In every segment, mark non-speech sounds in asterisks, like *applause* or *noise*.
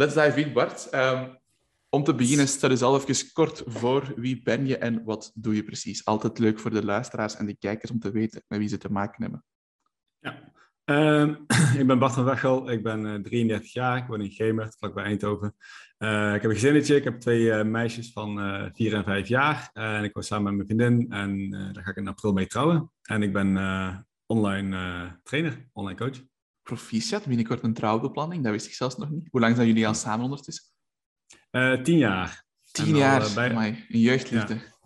let's dive in, Bart. Ehm, om te beginnen, stel jezelf even kort voor. Wie ben je en wat doe je precies? Altijd leuk voor de luisteraars en de kijkers om te weten met wie ze te maken hebben. Ja, ehm, *clears throat* ik ben Bart van Wechel. Ik ben 33 eh, jaar. Ik woon in Gemert, vlakbij Eindhoven. Uh, ik heb een gezinnetje. Ik heb twee uh, meisjes van 4 en 5 jaar. en ik woon samen met mijn vriendin. En daar ga ik in april mee trouwen. En ik ben online trainer, online coach. Proficiat, binnenkort een trouwbeplanning. Dat wist ik zelfs nog niet. Hoe lang zijn jullie al samen ondertussen? Uh, tien jaar. Tien jaar, uh, bij... een jeugdliefde. Ja.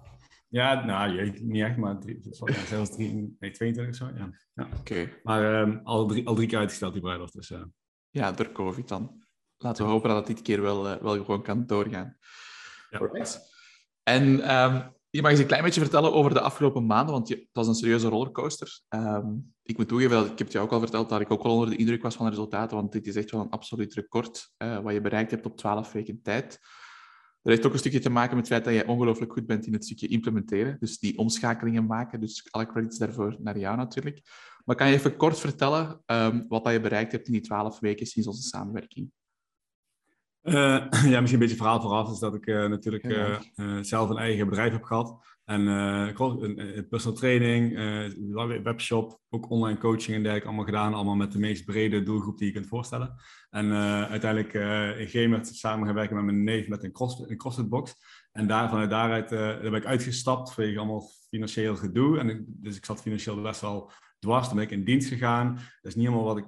Ja, nou, jeugd, niet echt, maar drie, ja, zelfs drie, nee, 22 zo. Ja. ja. Oké. Maar um, al, drie, al drie keer uitgesteld, die bruiloft. Dus, uh... Ja, door COVID dan. Laten we hopen dat het dit keer wel, uh, wel gewoon kan doorgaan. Ja. En um, je mag eens een klein beetje vertellen over de afgelopen maanden, want het was een serieuze rollercoaster. Um, ik moet toegeven, dat, ik heb het ook al verteld, dat ik ook wel onder de indruk was van de resultaten, want dit is echt wel een absoluut record uh, wat je bereikt hebt op 12 weken tijd. Dat heeft ook een stukje te maken met het feit dat jij ongelooflijk goed bent in het stukje implementeren, dus die omschakelingen maken. Dus alle credits daarvoor naar jou natuurlijk. Maar kan je even kort vertellen um, wat dat je bereikt hebt in die 12 weken sinds onze samenwerking? Uh, *clears throat* ja, misschien een beetje verhaal vooraf is dat ik uh, natuurlijk uh, zelf een eigen bedrijf heb gehad. En een, personal training, webshop, ook online coaching en dergelijke allemaal gedaan. Allemaal met de meest brede doelgroep die je kunt voorstellen. En uiteindelijk in Gemert samen gaan werken met mijn neef met een, cross, een CrossFit box. En daar, vanuit daaruit daar ben ik uitgestapt vanwege allemaal financieel gedoe. En ik, dus ik zat financieel best wel dwars. Toen ben ik in dienst gegaan. Dat is niet helemaal wat ik,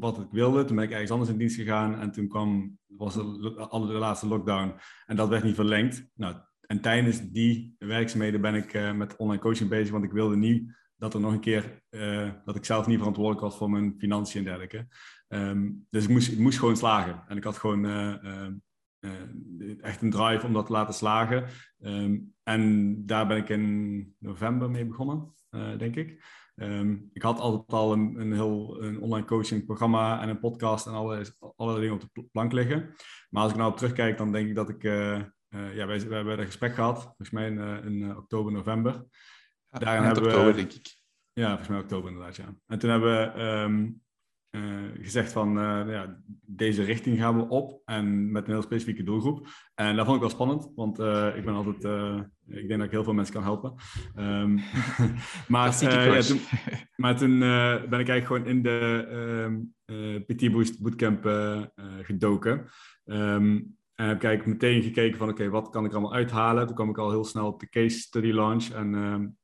wat ik wilde. Toen ben ik ergens anders in dienst gegaan. En toen kwam, was de, de laatste lockdown. En dat werd niet verlengd. Nou, en tijdens die werkzaamheden ben ik uh, met online coaching bezig. Want ik wilde niet dat er nog een keer... Uh, dat ik zelf niet verantwoordelijk was voor mijn financiën en dergelijke. Um, dus ik moest, ik moest gewoon slagen. En ik had gewoon... Uh, echt een drive om dat te laten slagen. Um, en daar ben ik in november mee begonnen, denk ik. Um, ik had altijd al een, een heel een online coaching programma en een podcast en alle, alle dingen op de plank liggen. Maar als ik nou op terugkijk, dan denk ik dat ik... Uh, uh, ja, wij, wij hebben een gesprek gehad, volgens mij in, uh, in oktober, november. Ja, Daarin hebben oktober, we, denk ik. Ja, volgens mij oktober inderdaad, ja. En toen hebben we um, uh, gezegd van uh, ja, deze richting gaan we op en met een heel specifieke doelgroep. En dat vond ik wel spannend, want uh, ik ben altijd, ik denk dat ik heel veel mensen kan helpen. Um, *laughs* maar, ja, toen, maar toen ben ik eigenlijk gewoon in de um, PT Boost Bootcamp gedoken. Um, en heb ik eigenlijk meteen gekeken van oké, okay, wat kan ik allemaal uithalen? Toen kwam ik al heel snel op de case study launch. En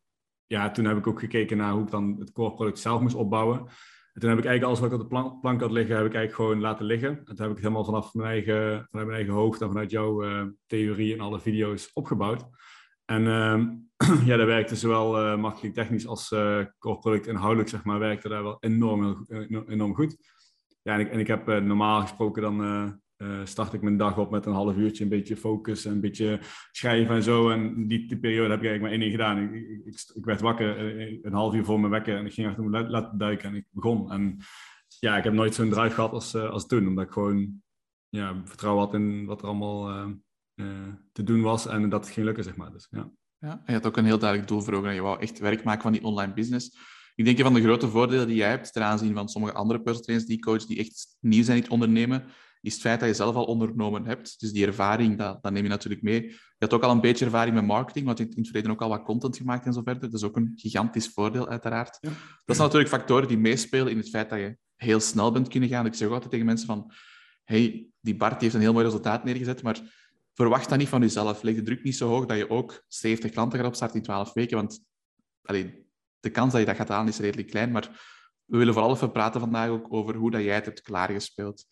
ja, toen heb ik ook gekeken naar hoe ik dan het core product zelf moest opbouwen. En toen heb ik eigenlijk alles wat ik op de plank, had liggen, heb ik eigenlijk gewoon laten liggen. En toen heb ik helemaal vanaf mijn eigen, vanuit mijn eigen hoofd en vanuit jouw uh, theorie en alle video's opgebouwd. En uh, *clears throat* ja, daar werkte zowel uh, marketing technisch als uh, product inhoudelijk, zeg maar, werkte daar wel enorm, enorm goed. Ja, en ik, en ik heb normaal gesproken dan uh, start ik mijn dag op met een half uurtje, een beetje focus, een beetje schrijven en zo. En die, periode heb ik eigenlijk maar één ding gedaan. Ik, ik, ik, werd wakker eh, een half uur voor mijn wekker en ik ging achter me laten duiken en ik begon. En ja, ik heb nooit zo'n drive gehad als, uh, als toen, omdat ik gewoon ja, vertrouwen had in wat er allemaal te doen was en dat het ging lukken, zeg maar. Dus, ja. Ja, en je had ook een heel duidelijk doel voor ogen. Je wou echt werk maken van die online business. Ik denk een van de grote voordelen die jij hebt ten aanzien van sommige andere personal trainers die coach die echt nieuw zijn in het ondernemen, is het feit dat je zelf al ondernomen hebt. Dus die ervaring, dat, dat neem je natuurlijk mee. Je had ook al een beetje ervaring met marketing, want je hebt in het verleden ook al wat content gemaakt en zo verder. Dat is ook een gigantisch voordeel, uiteraard. Ja. Dat zijn natuurlijk factoren die meespelen in het feit dat je heel snel bent kunnen gaan. Ik zeg ook altijd tegen mensen van, hey, die Bart heeft een heel mooi resultaat neergezet, maar verwacht dat niet van jezelf. Leg de druk niet zo hoog dat je ook 70 klanten gaat opstarten in 12 weken, want allee, de kans dat je dat gaat halen is redelijk klein, maar we willen vooral even praten vandaag ook over hoe dat jij het hebt klaargespeeld.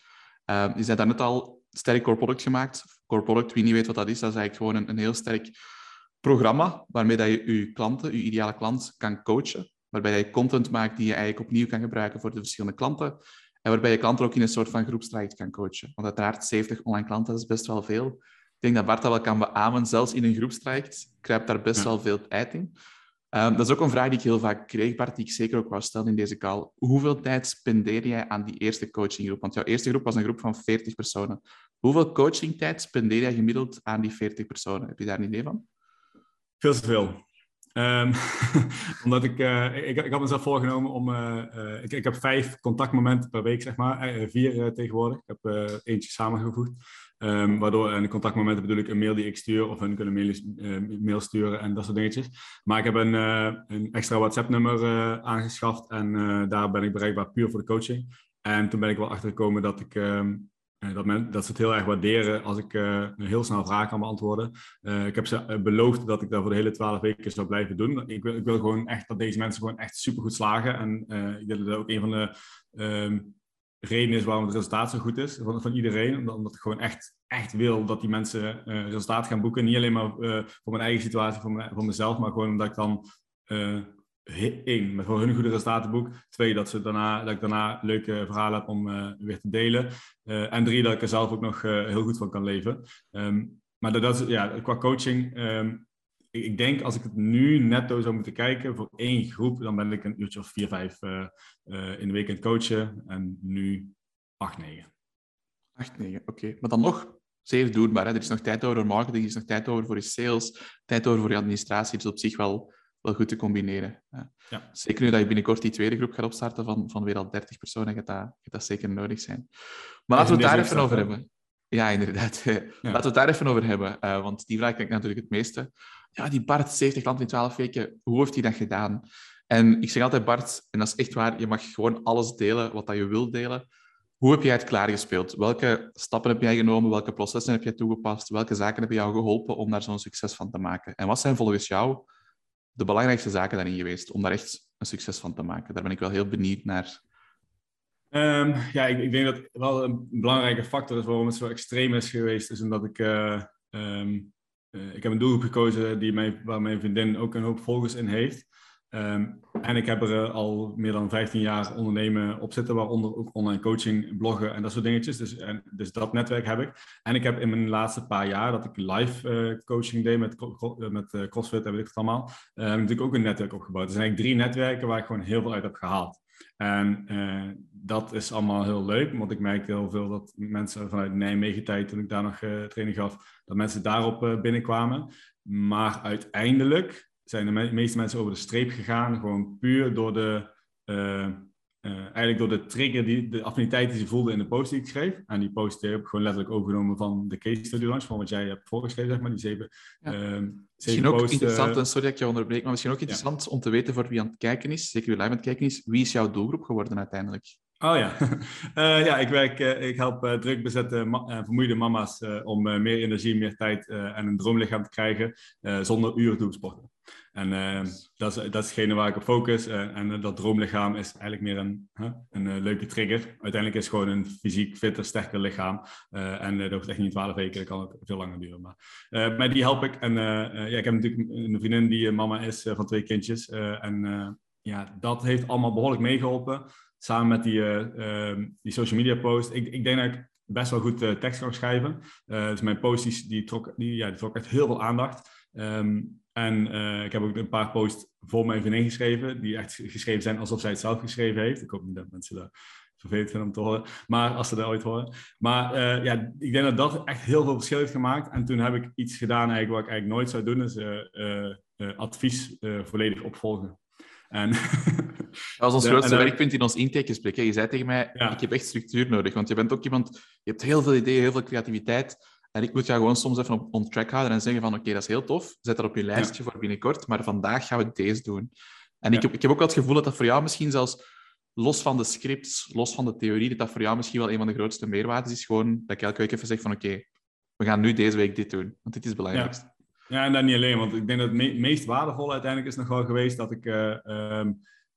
Uh, je zei net al sterk core product gemaakt. Core product, wie niet weet wat dat is, dat is eigenlijk gewoon een, een heel sterk programma waarmee dat je je klanten, je ideale klant, kan coachen. Waarbij je content maakt die je eigenlijk opnieuw kan gebruiken voor de verschillende klanten. En waarbij je klanten ook in een soort van groepstraject kan coachen. Want uiteraard 70 online klanten, dat is best wel veel. Ik denk dat Bart dat wel kan beamen. Zelfs in een groepstraject kruipt daar best wel veel tijd in. Um, dat is ook een vraag die ik heel vaak kreeg, Bart, die ik zeker ook wou stellen in deze call. Hoeveel tijd spendeer jij aan die eerste coachinggroep? Want jouw eerste groep was een groep van 40 personen. Hoeveel coachingtijd spendeer jij gemiddeld aan die 40 personen? Heb je daar een idee van? Veel te veel. Omdat ik, uh, ik, ik had mezelf voorgenomen om. Uh, uh, ik, ik heb vijf contactmomenten per week, zeg maar. vier tegenwoordig. Ik heb eentje samengevoegd. Um, waardoor een contactmomenten bedoel ik een mail die ik stuur of hun kunnen mail, mail sturen en dat soort dingetjes. Maar ik heb een, een extra WhatsApp-nummer aangeschaft en daar ben ik bereikbaar puur voor de coaching. En toen ben ik wel achtergekomen dat ik. Um, dat, men, dat ze het heel erg waarderen als ik heel snel vragen kan beantwoorden. Ik heb ze beloofd dat ik dat voor de hele twaalf weken zou blijven doen. Ik wil, ik wil gewoon echt dat deze mensen gewoon echt supergoed slagen. En ik denk dat ook een van de redenen is waarom het resultaat zo goed is van, van iedereen. Omdat, ik gewoon echt, echt wil dat die mensen resultaat gaan boeken. Niet alleen maar voor mijn eigen situatie, voor, mijn, voor mezelf, maar gewoon omdat ik dan één, met voor hun goede resultaten boek. Twee, dat, ze daarna, dat ik daarna leuke verhalen heb om uh, weer te delen. Uh, en drie, dat ik er zelf ook nog uh, heel goed van kan leven. Um, maar dat, dat is, ja, qua coaching, um, ik, denk als ik het nu netto zou moeten kijken voor één groep, dan ben ik een uurtje of vier, vijf in de week aan het coachen. En nu acht, negen. Acht, negen, oké. Okay. Maar dan nog zeer doenbaar. Hè? Er is nog tijd over marketing, er is nog tijd over voor je sales, tijd over voor je administratie. Dus op zich wel wel goed te combineren. Ja. Zeker nu dat je binnenkort die tweede groep gaat opstarten van, van weer al 30 personen, gaat dat, gaat dat zeker nodig zijn. Maar laten we het daar even over hebben. Ja, inderdaad. *laughs* Laten we het daar even over hebben, uh, want die vraag ik natuurlijk het meeste. Ja, die Bart, 70 klanten in 12 weken, hoe heeft hij dat gedaan? En ik zeg altijd, Bart, en dat is echt waar, je mag gewoon alles delen wat dat je wilt delen. Hoe heb jij het klaargespeeld? Welke stappen heb jij genomen? Welke processen heb jij toegepast? Welke zaken hebben jou geholpen om daar zo'n succes van te maken? En wat zijn volgens jou de belangrijkste zaken daarin geweest om daar echt een succes van te maken? Daar ben ik wel heel benieuwd naar. Um, ja, ik, ik, denk dat wel een belangrijke factor is waarom het zo extreem is geweest, is omdat ik, uh, um, uh, ik heb een doelgroep gekozen die mij, waar mijn vriendin ook een hoop volgers in heeft. Um, en ik heb er uh, al meer dan 15 jaar ondernemen op zitten, waaronder ook online coaching, bloggen en dat soort dingetjes. Dus, en, dus dat netwerk heb ik. En ik heb in mijn laatste paar jaar dat ik live uh, coaching deed met, met CrossFit weet ik het allemaal, natuurlijk ook een netwerk opgebouwd. Er zijn eigenlijk drie netwerken waar ik gewoon heel veel uit heb gehaald. En dat is allemaal heel leuk, want ik merkte heel veel dat mensen vanuit Nijmegen tijd, toen ik daar nog training gaf, dat mensen daarop binnenkwamen. Maar uiteindelijk zijn de meeste mensen over de streep gegaan. Gewoon puur door de, uh, uh, eigenlijk door de trigger, die, de affiniteit die ze voelden in de post die ik schreef. En die post heb ik gewoon letterlijk overgenomen van de case study launch, van wat jij hebt voorgeschreven, zeg maar, die zeven, ja. uh, Misschien ook interessant, en sorry dat ik je onderbreek, maar misschien ook interessant ja. om te weten voor wie aan het kijken is, zeker wie live aan het kijken is, wie is jouw doelgroep geworden uiteindelijk? Oh ja, uh, *laughs* ja ik, werk, uh, ik help uh, druk bezette, ma vermoeide mama's om meer energie, meer tijd en een droomlichaam te krijgen zonder uren doelsporten. En uh, dat, is, dat is waar ik op focus. Uh, en dat droomlichaam is eigenlijk meer een, een leuke trigger. Uiteindelijk is het gewoon een fysiek fitter, sterker lichaam. en dat hoeft echt niet 12 weken, dat kan ook veel langer duren. Maar, maar die help ik. En ja, ik heb natuurlijk een vriendin die mama is van twee kindjes. en ja, dat heeft allemaal behoorlijk meegeholpen. Samen met die, ehm, die social media post. Ik, ik denk dat ik best wel goed tekst kan schrijven. dus mijn posts die, die, trok, die, ja, die trok echt heel veel aandacht. Um, en uh, ik heb ook een paar posts voor mijn vriendin geschreven, die echt geschreven zijn alsof zij het zelf geschreven heeft. Ik hoop niet dat mensen dat vervelend vinden om te horen, maar als ze dat ooit horen. Maar uh, ja, ik denk dat dat echt heel veel verschil heeft gemaakt. En toen heb ik iets gedaan eigenlijk wat ik eigenlijk nooit zou doen, is uh, advies volledig opvolgen. En dat was ons grootste werkpunt in ons intakegesprek. Je zei tegen mij, ja. ik heb echt structuur nodig, want je bent ook iemand, je hebt heel veel ideeën, heel veel creativiteit, en ik moet jou gewoon soms even op on track houden en zeggen van oké, dat is heel tof. Zet dat op je lijstje voor binnenkort, maar vandaag gaan we deze doen. En ik, heb, ik heb ook wel het gevoel dat dat voor jou misschien zelfs los van de scripts, los van de theorie, dat dat voor jou misschien wel een van de grootste meerwaardes is. Gewoon dat ik elke week even zeg van oké, we gaan nu deze week dit doen. Want dit is het belangrijkste. Ja, en dat niet alleen. Want ik denk dat het meest waardevolle uiteindelijk is nog wel geweest dat ik... Uh,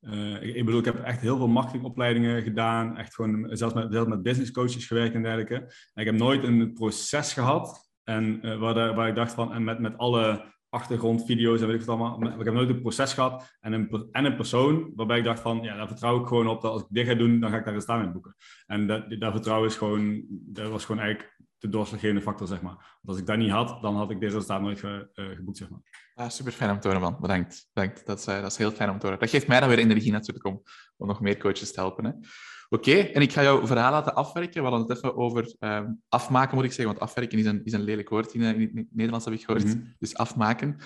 uh, ik, bedoel, ik heb echt heel veel marketingopleidingen gedaan. Echt gewoon zelfs met, zelfs met business coaches gewerkt en dergelijke. En ik heb nooit een proces gehad. En uh, waar, waar ik dacht van, en met, met alle achtergrondvideo's en weet ik wat allemaal. Ik heb nooit een proces gehad en een, en een persoon waarbij ik dacht van, ja, daar vertrouw ik gewoon op dat als ik dit ga doen, dan ga ik daar resultaat in boeken. En dat, dat vertrouwen is gewoon, dat was gewoon eigenlijk de doorslaggevende factor, zeg maar. Want als ik dat niet had, dan had ik dit resultaat nooit ge, uh, geboekt, zeg maar. Ja, super fijn om te horen, man. Bedankt. Bedankt. Dat, is, uh, dat is heel fijn om te horen. Dat geeft mij dan weer energie natuurlijk om, om nog meer coaches te helpen. Oké, okay. en ik ga jouw verhaal laten afwerken. We hadden het even over um, afmaken, moet ik zeggen. Want afwerken is een, is een lelijk woord in, in het Nederlands, heb ik gehoord. Mm -hmm. Dus afmaken.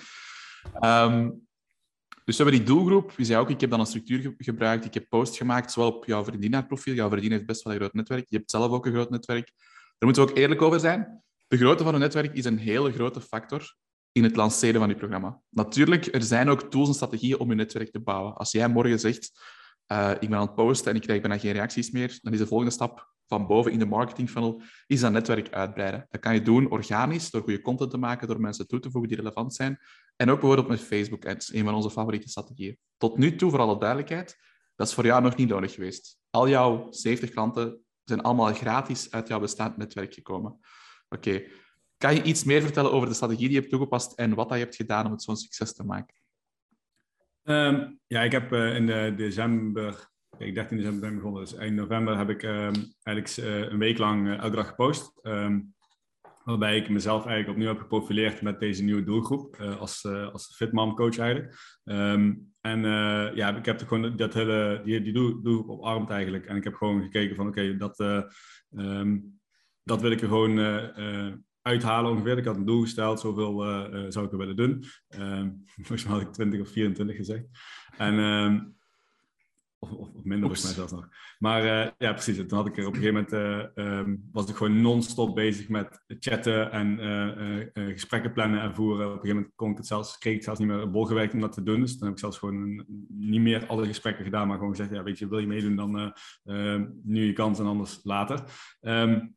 Um, Dus we hebben die doelgroep. Je zei ook, ik heb dan een structuur gebruikt. Ik heb posts gemaakt, zowel op jouw vriendinnaarprofiel. Jouw vriendin heeft best wel een groot netwerk. Je hebt zelf ook een groot netwerk. Daar moeten we ook eerlijk over zijn. De grootte van een netwerk is een hele grote factor in het lanceren van je programma. Natuurlijk, er zijn ook tools en strategieën om je netwerk te bouwen. Als jij morgen zegt, uh, ik ben aan het posten en ik krijg bijna geen reacties meer, dan is de volgende stap van boven in de marketing funnel, is dat netwerk uitbreiden. Dat kan je doen organisch, door goede content te maken, door mensen toe te voegen die relevant zijn. En ook bijvoorbeeld met Facebook Ads, een van onze favoriete strategieën. Tot nu toe, voor alle duidelijkheid, dat is voor jou nog niet nodig geweest. Al jouw 70 klanten zijn allemaal gratis uit jouw bestaand netwerk gekomen. Oké, kan je iets meer vertellen over de strategie die je hebt toegepast en wat je hebt gedaan om het zo'n succes te maken? Um, ja, ik heb uh, in de december, ik 13 december ben begonnen, dus eind november heb ik um, eigenlijk uh, een week lang elke dag gepost. Um, waarbij ik mezelf eigenlijk opnieuw heb geprofileerd met deze nieuwe doelgroep, als, als fitmom coach eigenlijk. en ja, ik heb gewoon dat hele, die, die doelgroep oparmd eigenlijk. En ik heb gewoon gekeken van oké, dat, dat wil ik er gewoon uithalen ongeveer. Ik had een doel gesteld, zoveel uh, zou ik er willen doen. Uh, *laughs* volgens mij had ik 20 of 24 gezegd. En, of, of, minder volgens mij zelfs nog. Maar uh, ja, precies. Toen had ik er op een gegeven moment, um, was ik gewoon non-stop bezig met chatten en gesprekken plannen en voeren. Op een gegeven moment kon ik het zelfs, kreeg ik zelfs niet meer bol gewerkt om dat te doen. Dus dan heb ik zelfs gewoon niet meer alle gesprekken gedaan, maar gewoon gezegd, ja weet je, wil je meedoen, dan nu je kans en anders later. Um,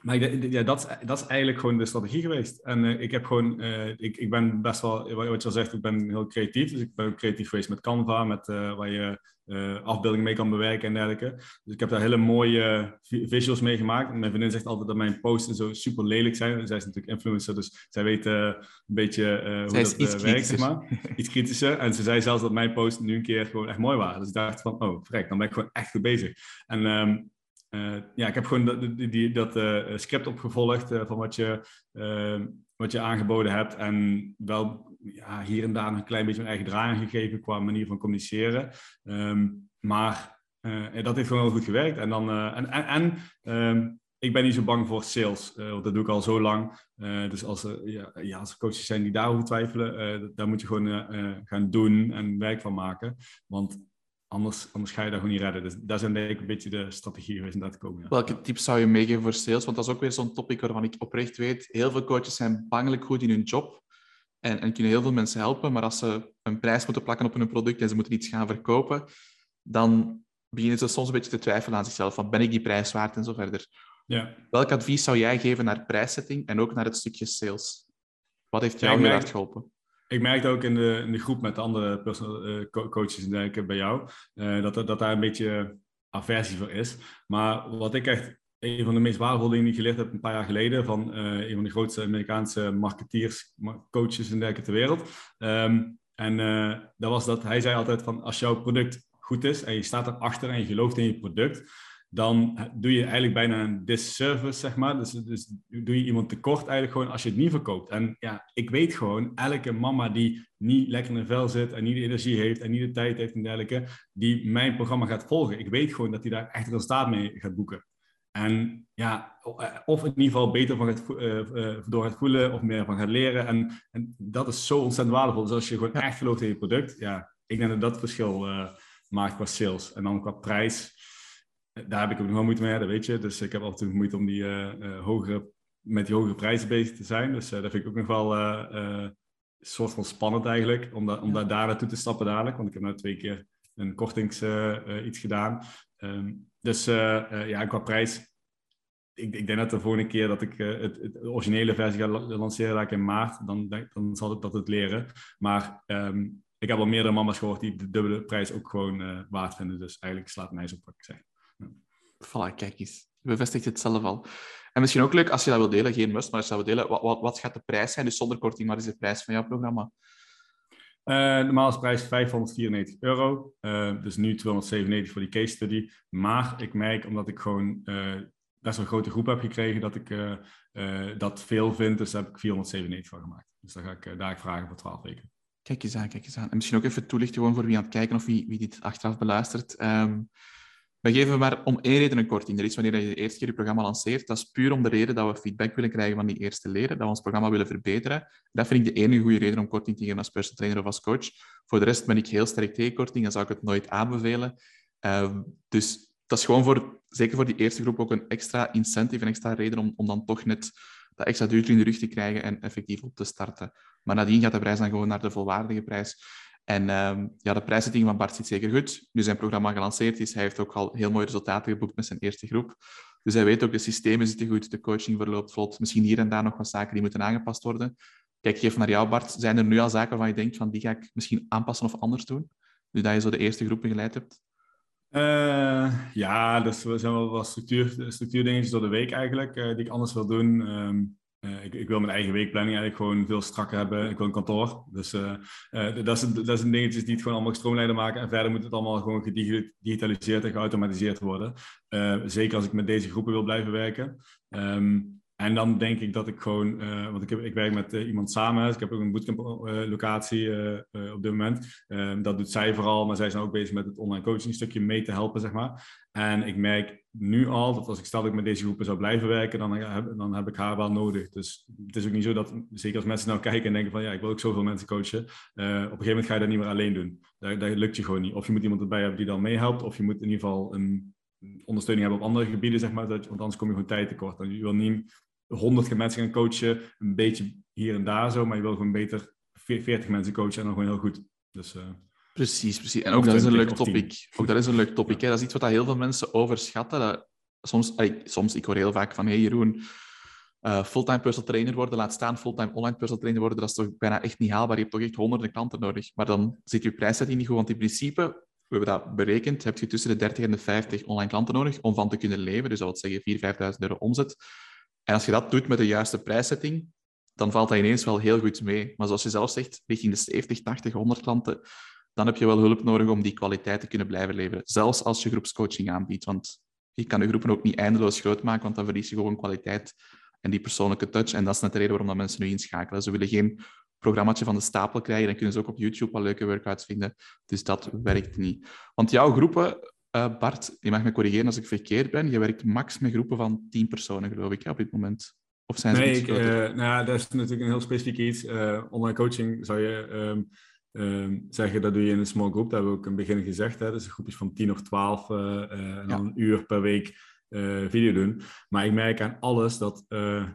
maar ja, dat, dat is eigenlijk gewoon de strategie geweest. En uh, ik heb gewoon, uh, ik, ik ben best wel, wat je al zegt, ik ben heel creatief. Dus ik ben ook creatief geweest met Canva, met, uh, waar je afbeeldingen mee kan bewerken en dergelijke. Dus ik heb daar hele mooie visuals mee gemaakt. En mijn vriendin zegt altijd dat mijn posts zo super lelijk zijn. Zij is natuurlijk influencer, dus zij weet een beetje hoe zij dat werkt, zeg maar. Iets kritischer. En ze zei zelfs dat mijn posts nu een keer gewoon echt mooi waren. Dus ik dacht van, oh, vrek, dan ben ik gewoon echt goed bezig. En um, uh, ja, ik heb gewoon dat, die, dat uh, script opgevolgd uh, van wat je, wat je aangeboden hebt. En wel ja, hier en daar een klein beetje mijn eigen draai gegeven qua manier van communiceren. Um, maar dat heeft gewoon heel goed gewerkt. En, dan, en, en, um, ik ben niet zo bang voor sales, want dat doe ik al zo lang. dus als er, ja, als coaches zijn die daarover twijfelen, daar moet je gewoon gaan doen en werk van maken. Want Anders, anders ga je dat gewoon niet redden. Dus dat is ik een beetje de strategie geweest om dat komen. Welke tips zou je meegeven voor sales? Want dat is ook weer zo'n topic waarvan ik oprecht weet. Heel veel coaches zijn bangelijk goed in hun job en, en kunnen heel veel mensen helpen. Maar als ze een prijs moeten plakken op hun product en ze moeten iets gaan verkopen, dan beginnen ze soms een beetje te twijfelen aan zichzelf. Van, ben ik die prijs waard en zo verder. Ja. Welk advies zou jij geven naar prijssetting en ook naar het stukje sales? Wat heeft jou heel hard geholpen? Ik merkte ook in de, in de groep met andere personal, uh, coaches en bij jou, uh, dat, dat daar een beetje aversie voor is. Maar wat ik echt, een van de meest waardevolle dingen die geleerd heb een paar jaar geleden van uh, een van de grootste Amerikaanse marketeers, coaches en dergelijke ter wereld. Um, en dat was dat hij zei altijd van als jouw product goed is en je staat erachter en je gelooft in je product, dan doe je eigenlijk bijna een disservice, zeg maar. Dus, dus doe je iemand tekort eigenlijk gewoon als je het niet verkoopt. En ja, ik weet gewoon, elke mama die niet lekker in de vel zit en niet de energie heeft en niet de tijd heeft en dergelijke, die mijn programma gaat volgen. Ik weet gewoon dat hij daar echt resultaat mee gaat boeken. En ja, of in ieder geval beter van gaat, uh, door gaat voelen of meer van gaat leren. En, en, dat is zo ontzettend waardevol. Dus als je gewoon echt gelooft in je product, ja, ik denk dat dat verschil uh, maakt qua sales. En dan qua prijs, daar heb ik ook nog wel moeite mee, dat weet je. Dus ik heb altijd moeite om die uh, hogere, met die hogere prijzen bezig te zijn. Dus uh, dat vind ik ook nog wel een soort van spannend eigenlijk, om, da om daar, daar naartoe te stappen dadelijk. Want ik heb nu twee keer een kortings iets gedaan. Um, dus ja, qua prijs, ik, ik, denk dat de volgende keer dat ik het, het, originele versie ga lanceren, dat ik in maart, dan, dan zal ik dat het leren. Maar um, ik heb al meerdere mama's gehoord die de dubbele prijs ook gewoon uh, waard vinden. Dus eigenlijk slaat mij zo ik zeg. Voilà, kijk eens. Bevestigt het zelf al. En misschien ook leuk als je dat wil delen, geen must, maar als je dat wil delen, wat, wat, wat gaat de prijs zijn? Dus zonder korting, wat is de prijs van jouw programma? Uh, normaal is de prijs 594 euro, uh, dus nu 297 voor die case study. Maar ik merk, omdat ik gewoon uh, best wel een grote groep heb gekregen, dat ik dat veel vind, dus daar heb ik 497 van gemaakt. Dus daar ga ik daar vragen voor 12 weken. Kijk eens aan, kijk eens aan. En misschien ook even toelichten gewoon voor wie aan het kijken of wie, wie dit achteraf beluistert. Um, We geven maar om één reden een korting. Er is wanneer je de eerste keer je programma lanceert. Dat is puur om de reden dat we feedback willen krijgen van die eerste leren, dat we ons programma willen verbeteren. Dat vind ik de enige goede reden om korting te geven als personal trainer of als coach. Voor de rest ben ik heel sterk tegen korting en zou ik het nooit aanbevelen. Uh, dus dat is gewoon voor, zeker voor die eerste groep, ook een extra incentive, een extra reden om, om dan toch net dat extra duurtje in de rug te krijgen en effectief op te starten. Maar nadien gaat de prijs dan gewoon naar de volwaardige prijs. En uh, ja, de prijszetting van Bart zit zeker goed. Nu zijn programma gelanceerd is, hij heeft ook al heel mooie resultaten geboekt met zijn eerste groep. Dus hij weet ook, de systemen zitten goed, de coaching verloopt vlot. Misschien hier en daar nog wat zaken die moeten aangepast worden. Kijk geef naar jou, Bart. Zijn er nu al zaken waarvan je denkt, van die ga ik misschien aanpassen of anders doen? Nu dat je zo de eerste groep begeleid hebt? Uh, ja, dus er zijn wel wat structuur, structuurdingetjes door de week eigenlijk, uh, die ik anders wil doen. Um, uh, ik, ik, wil mijn eigen weekplanning eigenlijk gewoon veel strakker hebben. Ik wil een kantoor. Dus dat, is, dat zijn dingetjes die het gewoon allemaal gestroomlijnder maken. En verder moet het allemaal gewoon gedigitaliseerd en geautomatiseerd worden. zeker als ik met deze groepen wil blijven werken. Um, en dan denk ik dat ik gewoon, uh, want ik, heb, ik werk met uh, iemand samen, ik heb ook een bootcamp-locatie uh, op dit moment. Ehm, dat doet zij vooral, maar zij zijn ook bezig met het online coaching stukje mee te helpen, zeg maar. En ik merk nu al dat als ik stel dat ik met deze groepen zou blijven werken, dan heb, dan heb ik haar wel nodig. Dus het is ook niet zo dat, zeker als mensen nou kijken en denken van ja, ik wil ook zoveel mensen coachen. op een gegeven moment ga je dat niet meer alleen doen. Dat, lukt je gewoon niet. Of je moet iemand erbij hebben die dan meehelpt, of je moet in ieder geval een ondersteuning hebben op andere gebieden, zeg maar, want anders kom je gewoon tijd tekort. Je wil niet honderd mensen gaan coachen, een beetje hier en daar zo, maar je wil gewoon beter 40 mensen coachen en dan gewoon heel goed. Dus, uh, precies, precies. En ook dat is een leuk topic. Ook dat is een leuk topic. Hè. Dat is iets wat heel veel mensen overschatten. Dat, soms, soms, ik hoor heel vaak van, hey Jeroen, uh, fulltime personal trainer worden, laat staan fulltime online personal trainer worden, dat is toch bijna echt niet haalbaar. Je hebt toch echt honderden klanten nodig. Maar dan zit je prijszetting niet goed, want in principe, we hebben dat berekend, heb je tussen de 30 en de 50 online klanten nodig om van te kunnen leven. Dus dat wil zeggen 4.000, 5.000 euro omzet. En als je dat doet met de juiste prijszetting, dan valt dat ineens wel heel goed mee. Maar zoals je zelf zegt, richting de 70, 80, 100 klanten, dan heb je wel hulp nodig om die kwaliteit te kunnen blijven leveren. Zelfs als je groepscoaching aanbiedt. Want je kan de groepen ook niet eindeloos groot maken, want dan verlies je gewoon kwaliteit en die persoonlijke touch. En dat is net de reden waarom dat mensen nu inschakelen. Ze willen geen programmaatje van de stapel krijgen. Dan kunnen ze ook op YouTube wel leuke workouts vinden. Dus dat werkt niet. Want jouw groepen, uh, Bart, je mag me corrigeren als ik verkeerd ben. Je werkt max met groepen van tien personen, geloof ik, op dit moment. Of zijn ze nee, ik, uh, nou, dat is natuurlijk een heel specifiek iets. Uh, online coaching zou je um, um, zeggen, dat doe je in een small group. Dat hebben we ook in het begin gezegd. Hè. Dus groepjes van tien of twaalf en dan een uur per week video doen. Maar ik merk aan alles dat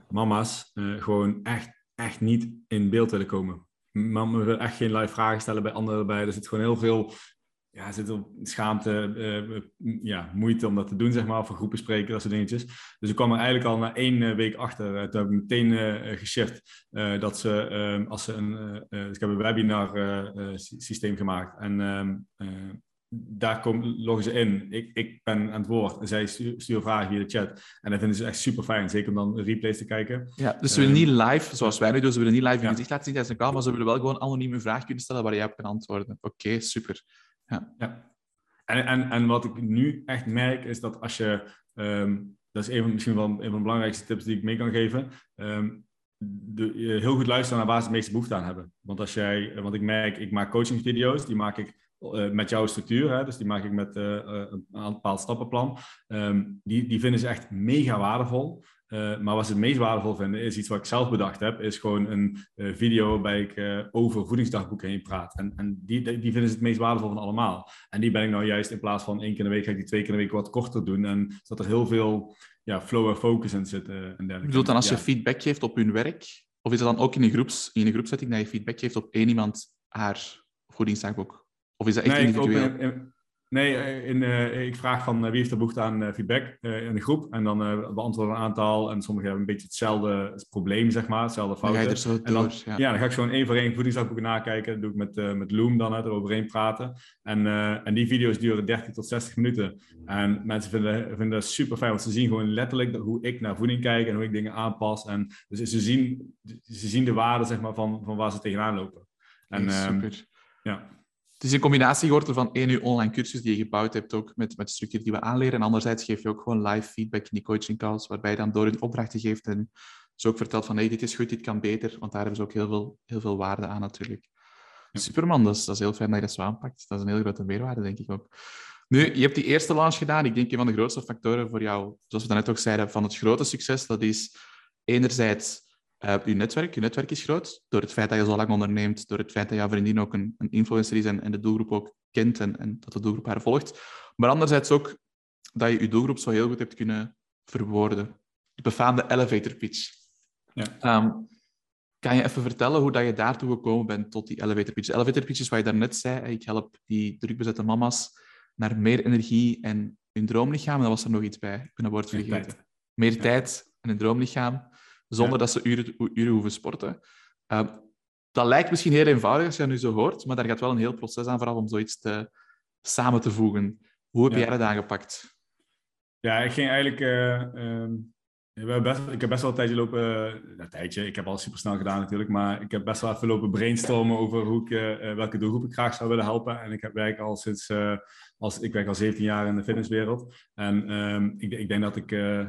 mama's gewoon echt, echt niet in beeld willen komen. Mama wil echt geen live vragen stellen bij anderen bij. Er zit gewoon heel veel ja, zit op schaamte, uh, ja, moeite om dat te doen, zeg maar, voor groepen spreken, dat soort dingetjes. Dus ik kwam er eigenlijk al na één uh, week achter. Toen heb ik meteen uh, geshift dat ze, ehm, als ze een, dus ik heb een webinar systeem gemaakt en ehm, daar kom, loggen ze in. Ik, ik ben aan het woord en zij sturen vragen via de chat. En dat vinden ze echt super fijn, zeker om dan replays te kijken. Ja, dus ze willen niet live, zoals wij nu doen, ze willen niet live je gezicht laten zien tijdens een call, maar ze willen wel gewoon anoniem een vraag kunnen stellen waar jij op kan antwoorden. Oké, super. Ja. ja. En, en, en wat ik nu echt merk is dat als je, um, dat is een, misschien wel een van de belangrijkste tips die ik mee kan geven, um, de, heel goed luisteren naar waar ze het meeste behoefte aan hebben. Want als jij, want ik merk, ik maak coachingvideo's, die maak ik uh, met jouw structuur, hè, dus die maak ik met uh, een bepaald stappenplan. Um, die, die vinden ze echt mega waardevol. Uh, maar wat ze het meest waardevol vinden, is iets wat ik zelf bedacht heb, is gewoon een uh, video waarbij ik uh, over voedingsdagboeken heen praat. En, en die, die vinden ze het meest waardevol van allemaal. En die ben ik nou juist in plaats van één keer in de week, ga ik die twee keer in de week wat korter doen. En zodat er heel veel ja, flow en focus in zit. en dergelijke. Bedoelt dan als je feedback geeft op hun werk, of is het dan ook in een, groeps, in een groepsetting dat je feedback geeft op één iemand haar voedingsdagboek? Of is dat echt nee, individueel? Nee, eh, in, uh, ik vraag van uh, wie heeft er behoefte aan feedback in de groep. En dan beantwoorden een aantal. En sommigen hebben een beetje hetzelfde probleem, zeg maar. Hetzelfde fouten. Dan ga je er zo door, dan, ja. ja. dan ga ik gewoon één voor één voedingsdagboeken nakijken. Dat doe ik met, met Loom dan, hè, eroverheen praten. En, en die video's duren 30 tot 60 minuten. En mensen vinden, vinden dat super fijn. Want ze zien gewoon letterlijk hoe ik naar voeding kijk en hoe ik dingen aanpas. En dus ze zien, ze zien de waarde, zeg maar, van, van waar ze tegenaan lopen. En, super. Um, ja. Het is een combinatie geworden van één uur online cursus die je gebouwd hebt, ook met, met de structuur die we aanleren. En anderzijds geef je ook gewoon live feedback in die coaching calls, waarbij je dan door een opdrachten geeft en ze ook vertelt van hey, dit is goed, dit kan beter, want daar hebben ze ook heel veel, heel veel waarde aan natuurlijk. Superman, dat is, dat is heel fijn dat je dat zo aanpakt. Dat is een heel grote meerwaarde, denk ik ook. Nu, je hebt die eerste launch gedaan. Ik denk een van de grootste factoren voor jou, zoals we daarnet ook zeiden, van het grote succes, dat is enerzijds uh, je netwerk. Je netwerk is groot, door het feit dat je zo lang onderneemt, door het feit dat jouw vriendin ook een, een influencer is en, en, de doelgroep ook kent en, en, dat de doelgroep haar volgt. Maar anderzijds ook dat je je doelgroep zo heel goed hebt kunnen verwoorden. De befaamde elevator pitch. Ja. Um, kan je even vertellen hoe dat je daartoe gekomen bent tot die elevator pitch? De elevator pitch is wat je daarnet zei. Ik help die drukbezette mama's naar meer energie en hun droomlichaam. En dan was er nog iets bij. Ik ben een woord vergeten. Meer tijd en een droomlichaam, zonder dat ze uren, uren hoeven sporten. Uh, dat lijkt misschien heel eenvoudig als je dat nu zo hoort, maar daar gaat wel een heel proces aan vooraf om zoiets te, samen te voegen. Hoe heb jij dat aangepakt? Ja, ik ging eigenlijk... Uh, we best, ik heb best wel een tijdje lopen, een nou, tijdje, ik heb al super snel gedaan natuurlijk, maar ik heb best wel even lopen brainstormen over hoe ik, uh, welke doelgroep ik graag zou willen helpen. En ik heb werk al sinds, uh, als, ik werk al 17 jaar in de fitnesswereld. En um, ik, ik, denk dat ik uh,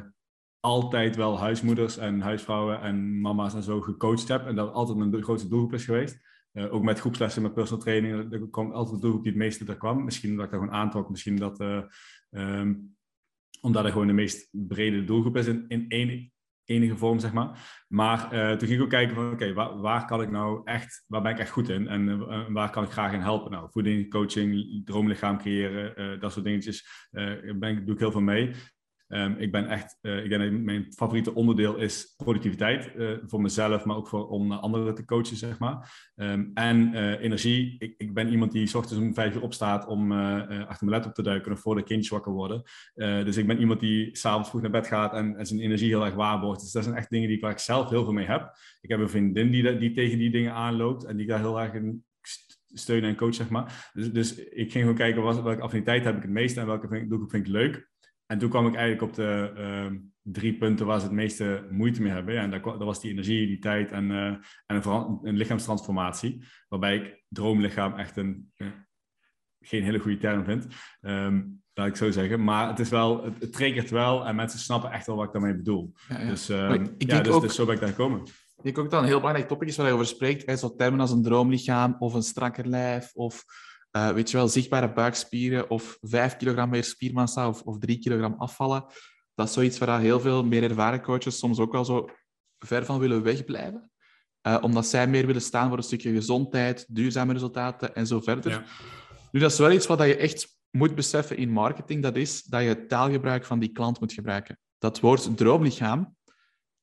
altijd wel huismoeders en huisvrouwen en mama's en zo gecoacht heb. En dat altijd mijn grootste doelgroep is geweest. ook met groepslessen, met personal training, er kwam altijd de doelgroep die het meeste er kwam. Misschien dat ik dat gewoon aantrok, misschien dat... Um, omdat het gewoon de meest brede doelgroep is in, in enige vorm, zeg maar. Maar uh, toen ging ik ook kijken van, oké, waar, kan ik nou echt, waar ben ik echt goed in? En waar kan ik graag in helpen? Nou, voeding, coaching, droomlichaam creëren, dat soort dingetjes, ben, doe ik heel veel mee. Um, ik ben echt, uh, ik denk mijn favoriete onderdeel is productiviteit uh, voor mezelf, maar ook voor, om anderen te coachen, zeg maar. Um, en energie. Ik, ik, ben iemand die s ochtends om vijf uur opstaat om achter mijn laptop te duiken of voor de kindjes wakker worden. dus ik ben iemand die s'avonds vroeg naar bed gaat en, en, zijn energie heel erg waarborgt. Dus dat zijn echt dingen die, waar ik zelf heel veel mee heb. Ik heb een vriendin die, die tegen die dingen aanloopt en die daar heel erg in steunen en coach, zeg maar. Dus, dus ik ging gewoon kijken welke affiniteit heb ik het meeste en welke vind, vind ik leuk. En toen kwam ik eigenlijk op de uh, drie punten waar ze het meeste moeite mee hebben. En dat, dat was die energie, die tijd en, uh, en een, een, lichaamstransformatie. Waarbij ik droomlichaam echt een, uh, geen hele goede term vind. Um, laat ik zo zeggen. Maar het is wel, het, het triggert wel en mensen snappen echt wel wat ik daarmee bedoel. Ja, ja. Dus, ik ja, dus, ook, dus zo ben ik daar gekomen. Ik denk ook dat een heel belangrijk topic is waar je over spreekt. Hij zo termen als een droomlichaam of een strakker lijf of uh, weet je wel, zichtbare buikspieren of vijf kilogram meer spiermassa of, of drie kilogram afvallen. Dat is zoiets waar heel veel meer ervaren coaches soms ook wel zo ver van willen wegblijven. Uh, omdat zij meer willen staan voor een stukje gezondheid, duurzame resultaten en zo verder. Ja. Nu, dat is wel iets wat je echt moet beseffen in marketing. Dat is dat je het taalgebruik van die klant moet gebruiken. Dat woord droomlichaam,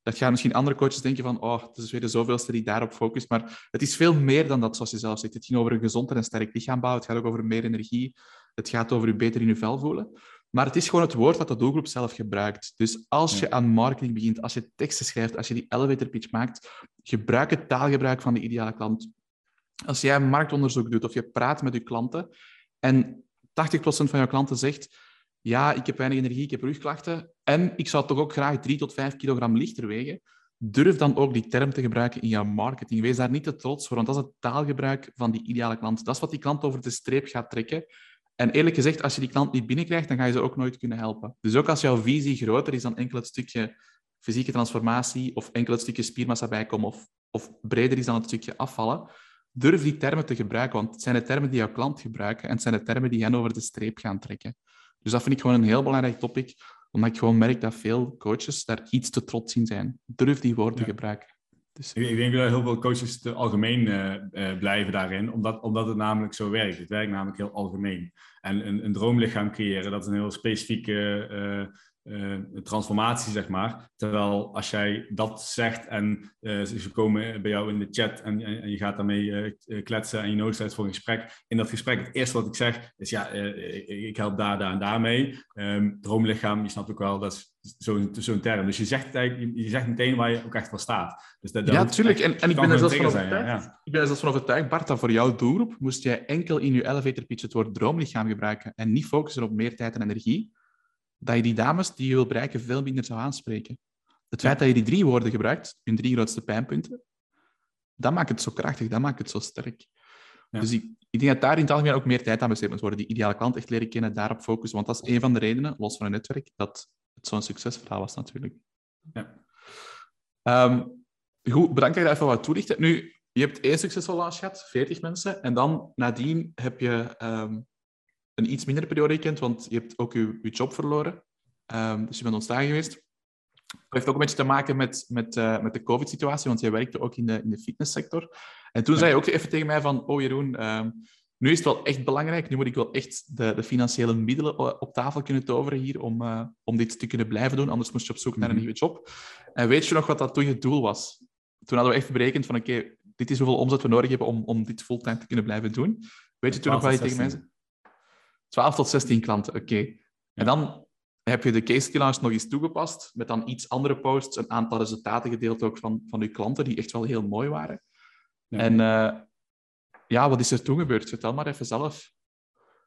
dat gaan misschien andere coaches denken van, oh, het is weer de zoveelste die daarop focust. Maar het is veel meer dan dat, zoals je zelf zegt. Het ging over een gezond en een sterk lichaam bouwen. Het gaat ook over meer energie. Het gaat over je beter in je vel voelen. Maar het is gewoon het woord dat de doelgroep zelf gebruikt. Dus als je aan marketing begint, als je teksten schrijft, als je die elevator pitch maakt, gebruik het taalgebruik van de ideale klant. Als jij marktonderzoek doet of je praat met je klanten en 80% van jouw klanten zegt ja, ik heb weinig energie, ik heb rugklachten en ik zou toch ook graag 3 tot 5 kilogram lichter wegen. Durf dan ook die term te gebruiken in jouw marketing. Wees daar niet te trots voor, want dat is het taalgebruik van die ideale klant. Dat is wat die klant over de streep gaat trekken. En eerlijk gezegd, als je die klant niet binnenkrijgt, dan ga je ze ook nooit kunnen helpen. Dus ook als jouw visie groter is dan enkel het stukje fysieke transformatie of enkel het stukje spiermassa bijkomen of, of breder is dan het stukje afvallen, durf die termen te gebruiken, want het zijn de termen die jouw klant gebruiken en het zijn de termen die hen over de streep gaan trekken. Dus dat vind ik gewoon een heel belangrijk topic, omdat ik gewoon merk dat veel coaches daar iets te trots in zijn. Durf die woorden gebruiken. Dus... Ik, denk dat heel veel coaches te algemeen uh, uh, blijven daarin, omdat, omdat het namelijk zo werkt. Het werkt namelijk heel algemeen. En een, een droomlichaam creëren, dat is een heel specifieke uh, uh, transformatie, zeg maar. Terwijl als jij dat zegt en uh, ze komen bij jou in de chat en, en, je gaat daarmee uh, kletsen en je nodigt uit voor een gesprek. In dat gesprek, het eerste wat ik zeg is ja, ik, ik, help daar, daar en daar mee. Um, droomlichaam, je snapt ook wel, dat is zo'n zo term. Dus je zegt, eigenlijk, je zegt meteen waar je ook echt voor staat. Dus dat, dat ja, natuurlijk. En, en ik ben er zelfs van overtuigd, ja, ik ben er zelfs van overtuigd, Bart, dat voor jouw doelgroep moest jij enkel in je elevator pitch het woord droomlichaam gebruiken en niet focussen op meer tijd en energie dat je die dames die je wil bereiken veel minder zou aanspreken. Het feit dat je die drie woorden gebruikt, hun drie grootste pijnpunten, dat maakt het zo krachtig, dat maakt het zo sterk. Dus ik, ik, denk dat daar in het algemeen ook meer tijd aan besteed moet worden. Die ideale klant echt leren kennen, daarop focussen. Want dat is een van de redenen, los van een netwerk, dat het zo'n succesverhaal was natuurlijk. Ja. Um, goed, bedankt dat je daar even wat toelichten. Nu, je hebt één succesvol launch gehad, 40 mensen. En dan nadien heb je um, een iets mindere periode gekend, want je hebt ook je, je job verloren. Um, dus je bent ontslagen geweest. Dat heeft ook een beetje te maken met, met, uh, met de COVID-situatie, want jij werkte ook in de, in de fitnesssector. En toen zei je ook even tegen mij van, oh Jeroen, um, nu is het wel echt belangrijk. Nu moet ik wel echt de, de financiële middelen op tafel kunnen toveren hier om, uh, om dit te kunnen blijven doen. Anders moest je op zoek naar een mhm. nieuwe job. En weet je nog wat dat toen het doel was? Toen hadden we echt berekend van, oké, okay, dit is hoeveel omzet we nodig hebben om, om dit fulltime te kunnen blijven doen. Weet je toen nog wat je tegen mij zei? 12 tot 16 klanten, oké. Okay. En dan heb je de case launch nog eens toegepast, met dan iets andere posts, een aantal resultaten gedeeld ook van, van uw klanten, die echt wel heel mooi waren. Ja. En uh, ja, wat is er toen gebeurd? Vertel maar even zelf.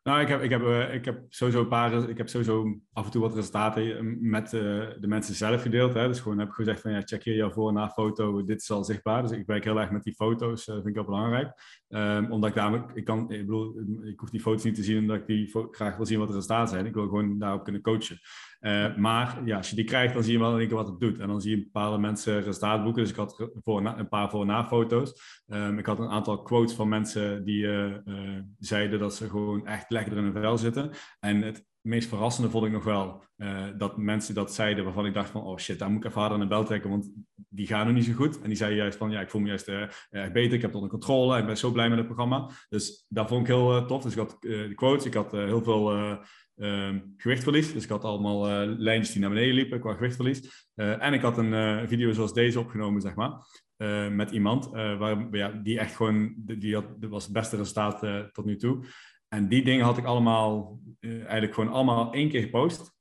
Nou, ik heb, ik, heb, uh, ik heb sowieso een paar, ik heb sowieso af en toe wat resultaten eh, met uh, de mensen zelf gedeeld. Hè. Dus gewoon heb ik gezegd van ja, check hier jouw voor- en na-foto, dit is al zichtbaar. Dus ik werk heel erg met die foto's, uh, vind ik wel belangrijk. Um, omdat ik daar, ik kan, ik bedoel, ik hoef die foto's niet te zien omdat ik die graag wil zien wat de resultaten zijn. Ik wil gewoon daarop kunnen coachen. Uh, maar ja, als je die krijgt, dan zie je wel in één keer wat het doet. En dan zie je bepaalde mensen resultaat boeken. Dus ik had voor een paar voor- en na-foto's. Um, ik had een aantal quotes van mensen die uh, uh, zeiden dat ze gewoon echt lekker in hun vel zitten. En het meest verrassende vond ik nog wel dat mensen dat zeiden waarvan ik dacht van, oh shit, daar moet ik even harder de bel trekken, want die gaan nog niet zo goed. En die zeiden juist van, ja, ik voel me juist erg beter, ik heb het onder controle, ik ben zo blij met het programma. Dus dat vond ik heel tof. Dus ik had de quotes, ik had heel veel um, gewichtverlies. Dus ik had allemaal uh, lijntjes die naar beneden liepen qua gewichtverlies. Uh, en ik had een uh, video zoals deze opgenomen, zeg maar. met iemand waar, ja, die echt gewoon, die had, was het beste resultaat tot nu toe. En die dingen had ik allemaal, eigenlijk gewoon allemaal één keer gepost.